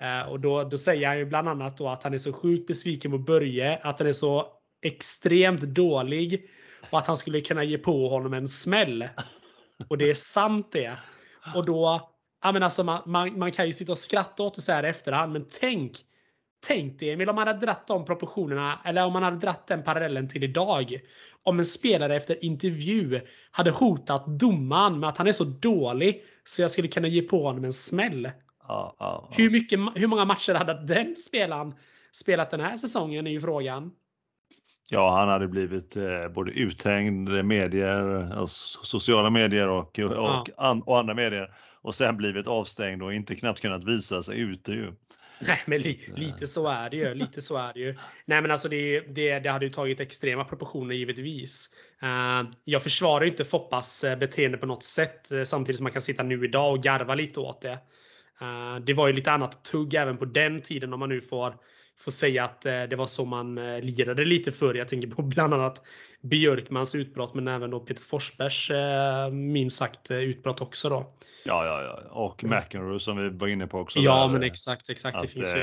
Eh, och då, då säger han ju bland annat då att han är så sjukt besviken på Börje, att han är så extremt dålig och att han skulle kunna ge på honom en smäll. Och det är sant det. Och då, ja men alltså man, man, man kan ju sitta och skratta åt det så här i efterhand, men tänk Tänk dig Emil om man hade dratt de proportionerna, eller om man hade dratt den parallellen till idag. Om en spelare efter intervju hade hotat domaren med att han är så dålig så jag skulle kunna ge på honom en smäll. Ja, ja, ja. Hur, mycket, hur många matcher hade den spelaren spelat den här säsongen är ju frågan. Ja, han hade blivit eh, både uthängd medier, alltså sociala medier och, och, ja. an, och, andra medier och sen blivit avstängd och inte knappt kunnat visa sig ute ju. Nej, men li, lite så är det ju. Lite så är det ju. Nej, men alltså det, det, det hade ju tagit extrema proportioner givetvis. Uh, jag försvarar inte Foppas eh, beteende på något sätt samtidigt som man kan sitta nu idag och garva lite åt det. Uh, det var ju lite annat tugg även på den tiden om man nu får får säga att eh, det var så man eh, lirade lite förr. Jag tänker på bland annat Björkmans utbrott men även då Peter Forsbergs eh, minst sagt utbrott också då. Ja, ja, ja. och mm. McEnroe som vi var inne på också. Ja, där, men exakt, exakt. Att, det finns ju.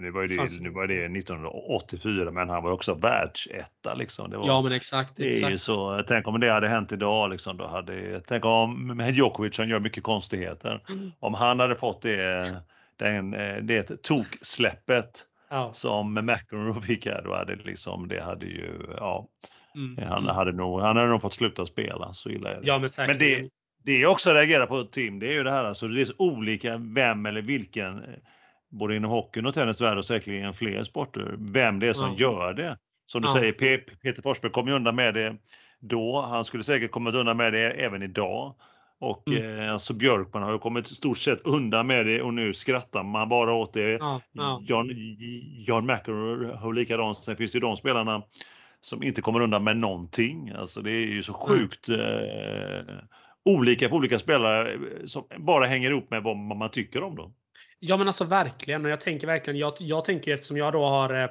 Det var ju det, fanns... nu var det 1984, men han var också världsetta liksom. Det var, ja, men exakt. exakt. så, tänk om det hade hänt idag liksom. Då hade, tänk om Djokovic som gör mycket konstigheter. Mm. Om han hade fått det, den, det toksläppet ja. som McEnroe fick här, då hade liksom, det hade ju, ja, mm. han, hade nog, han hade nog fått sluta spela, så illa är det. Ja, men, men det, det jag också reagerar på Tim, det är ju det här alltså, det är så olika vem eller vilken, både inom hockeyn och tennisvärlden och säkerligen fler sporter, vem det är som ja. gör det. Som du ja. säger, Peter Forsberg kom ju undan med det då, han skulle säkert kommit undan med det även idag. Och mm. eh, alltså Björkman har ju kommit i stort sett undan med det och nu skrattar man bara åt det. Ja, ja. John, John McEnroe har likadant. Sen finns det ju de spelarna som inte kommer undan med någonting. Alltså det är ju så sjukt eh, olika på olika spelare eh, som bara hänger ihop med vad man tycker om dem. Ja men alltså verkligen. Och jag tänker verkligen, jag, jag tänker eftersom jag då har eh,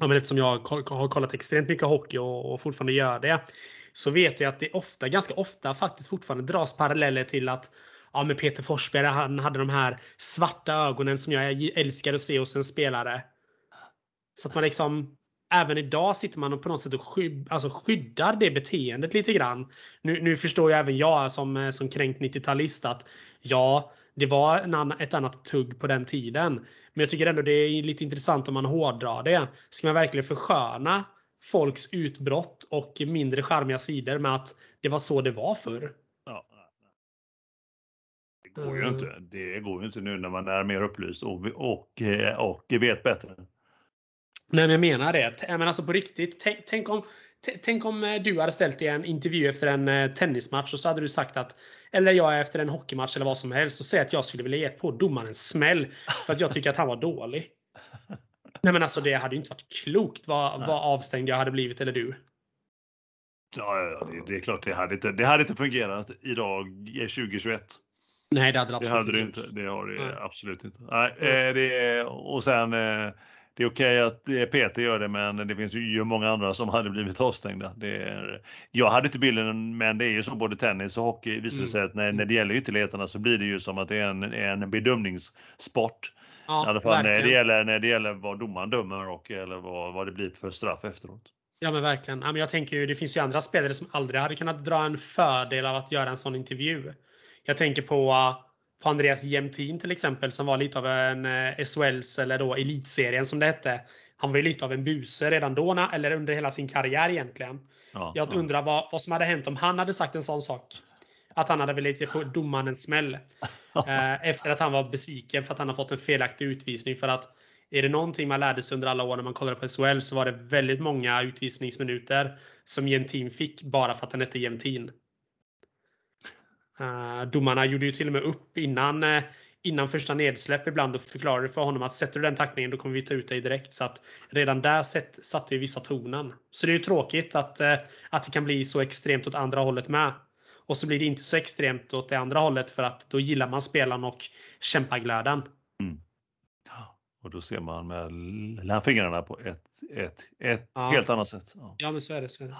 Ja, men eftersom jag har kollat extremt mycket hockey och, och fortfarande gör det så vet jag att det ofta, ganska ofta faktiskt fortfarande dras paralleller till att ja, men Peter Forsberg han hade de här svarta ögonen som jag älskar att se hos en spelare. Så att man liksom Även idag sitter man på något sätt och skydd, alltså skyddar det beteendet lite grann. Nu, nu förstår ju även jag som, som kränkt 90-talist att ja, det var en, ett annat tugg på den tiden. Men jag tycker ändå det är lite intressant om man hårdrar det. Ska man verkligen försköna folks utbrott och mindre charmiga sidor med att det var så det var förr. Ja. Det går ju mm. inte. Det går ju inte nu när man är mer upplyst och, och, eh, och vet bättre. Nej, men jag menar det. Men alltså på riktigt. Tänk, tänk om, tänk om eh, du hade ställt i en intervju efter en eh, tennismatch och så hade du sagt att eller jag efter en hockeymatch eller vad som helst och säga att jag skulle vilja ge på domaren en smäll för att jag tycker att han var dålig. Nej men alltså det hade ju inte varit klokt vad, vad avstängd jag hade blivit eller du. Ja, ja det, det, är klart det hade inte, det hade inte fungerat idag 2021. Nej det hade det absolut det hade det inte. Det har det Nej. absolut inte. Nej, mm. det, och sen eh, det är okej att Peter gör det men det finns ju många andra som hade blivit avstängda. Det är, jag hade inte bilden men det är ju så både tennis och hockey visar det sig att när, när det gäller ytterligheterna så blir det ju som att det är en, en bedömningssport. Ja, I alla fall när det, gäller, när det gäller vad domaren dömer och eller vad, vad det blir för straff efteråt. Ja men verkligen. jag tänker ju, det finns ju andra spelare som aldrig hade kunnat dra en fördel av att göra en sån intervju. Jag tänker på, på Andreas Jämtin till exempel som var lite av en eh, SHLs eller då elitserien som det hette. Han var ju lite av en buse redan då, eller under hela sin karriär egentligen. Ja, jag undrar ja. vad, vad som hade hänt om han hade sagt en sån sak. Att han hade velat ge domaren en smäll. Eh, efter att han var besviken för att han har fått en felaktig utvisning. För att är det någonting man lärde sig under alla år när man kollade på SHL så var det väldigt många utvisningsminuter som Jämtin fick bara för att han hette Jämtin. Uh, eh, domarna gjorde ju till och med upp innan, uh, innan första nedsläpp ibland och förklarade för honom att sätter du den tacklingen då kommer vi ta ut dig direkt. Så att redan där set, satte ju vissa tonen. Så det är ju tråkigt att, uh, att det kan bli så extremt åt andra hållet med. Och så blir det inte så extremt åt det andra hållet för att då gillar man spelaren och kämpaglöden. Mm. Och då ser man mellan fingrarna på ett, ett, ett ja. helt annat sätt. Ja. ja, men så är det. Så är det.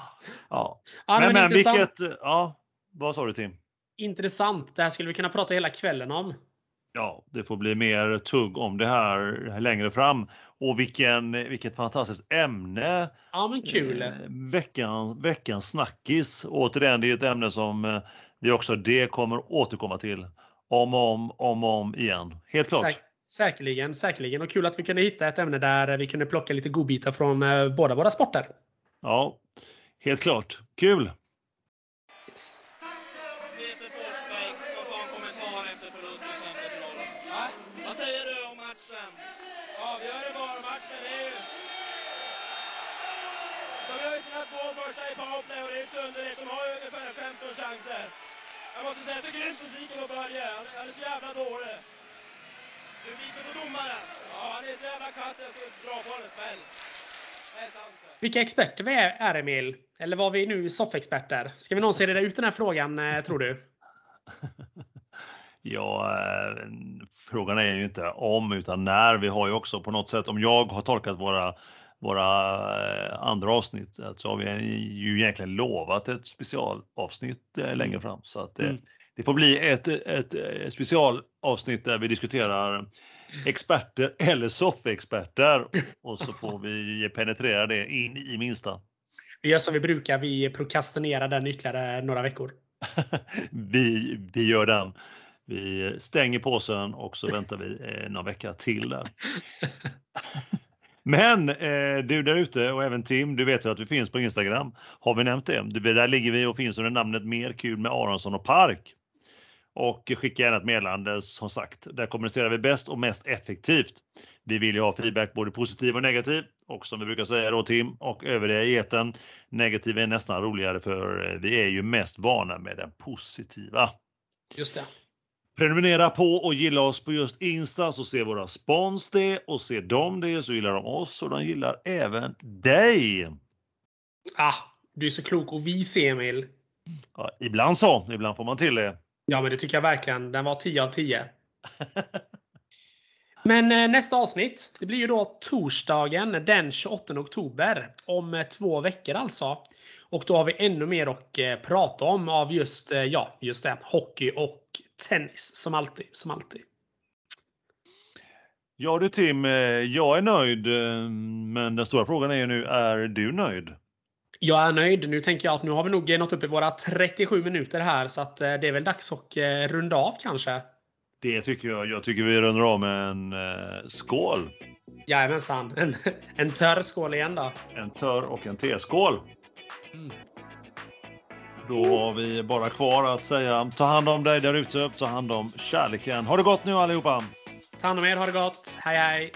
Ja. ja. men, men, men vilket, ja, vad sa du Tim? Intressant. Det här skulle vi kunna prata hela kvällen om. Ja, det får bli mer tugg om det här längre fram. Och vilken, vilket fantastiskt ämne! Ja, men kul! Eh, veckan, veckans snackis. Återigen, det är ett ämne som eh, vi också det kommer återkomma till om och om, om, om igen. Helt klart. Säk säkerligen, säkerligen. Och kul att vi kunde hitta ett ämne där vi kunde plocka lite godbitar från eh, båda våra sporter. Ja, helt klart. Kul! Vilka experter vi är, Emil? Eller var vi nu soffexperter? Ska vi någonsin reda ut den här frågan, eh, tror du? ja, eh, frågan är ju inte om utan när. Vi har ju också på något sätt, om jag har tolkat våra våra eh, andra avsnitt så har vi ju egentligen lovat ett specialavsnitt längre fram. Så att mm. det får bli ett, ett, ett specialavsnitt där vi diskuterar experter eller soffexperter och så får vi penetrera det in i minsta. Vi gör som vi brukar, vi prokrastinerar den ytterligare några veckor. vi, vi gör den. Vi stänger påsen och så väntar vi eh, några vecka till där. Men eh, du där ute och även Tim, du vet att vi finns på Instagram. Har vi nämnt det? Där ligger vi och finns under namnet Mer kul med Aronsson och Park. Och skicka gärna ett meddelande som sagt. Där kommunicerar vi bäst och mest effektivt. Vi vill ju ha feedback både positiv och negativ. Och som vi brukar säga då Tim och övriga i eten, negativ är nästan roligare för eh, vi är ju mest vana med den positiva. Just det. Prenumerera på och gilla oss på just Insta så ser våra spons det och ser de det så gillar de oss och de gillar även dig. Ah, du är så klok och vis Emil. Ja, ibland så, ibland får man till det. Ja men det tycker jag verkligen. Den var 10 av 10. men eh, nästa avsnitt, det blir ju då torsdagen den 28 oktober. Om eh, två veckor alltså. Och då har vi ännu mer att eh, prata om av just, ja, just det, hockey och tennis som alltid. Som alltid. Ja du Tim, jag är nöjd. Men den stora frågan är ju nu, är du nöjd? Jag är nöjd. Nu tänker jag att nu har vi nog nått upp i våra 37 minuter här så att det är väl dags att runda av kanske. Det tycker jag. Jag tycker vi rundar av med en eh, skål. Jajamensan. En, en törr skål igen då. En törr och en teskål. Mm. Då har vi bara kvar att säga ta hand om dig där ute, ta hand om kärleken. Ha det gott nu allihopa! Ta hand om er, ha det gott. Hej hej!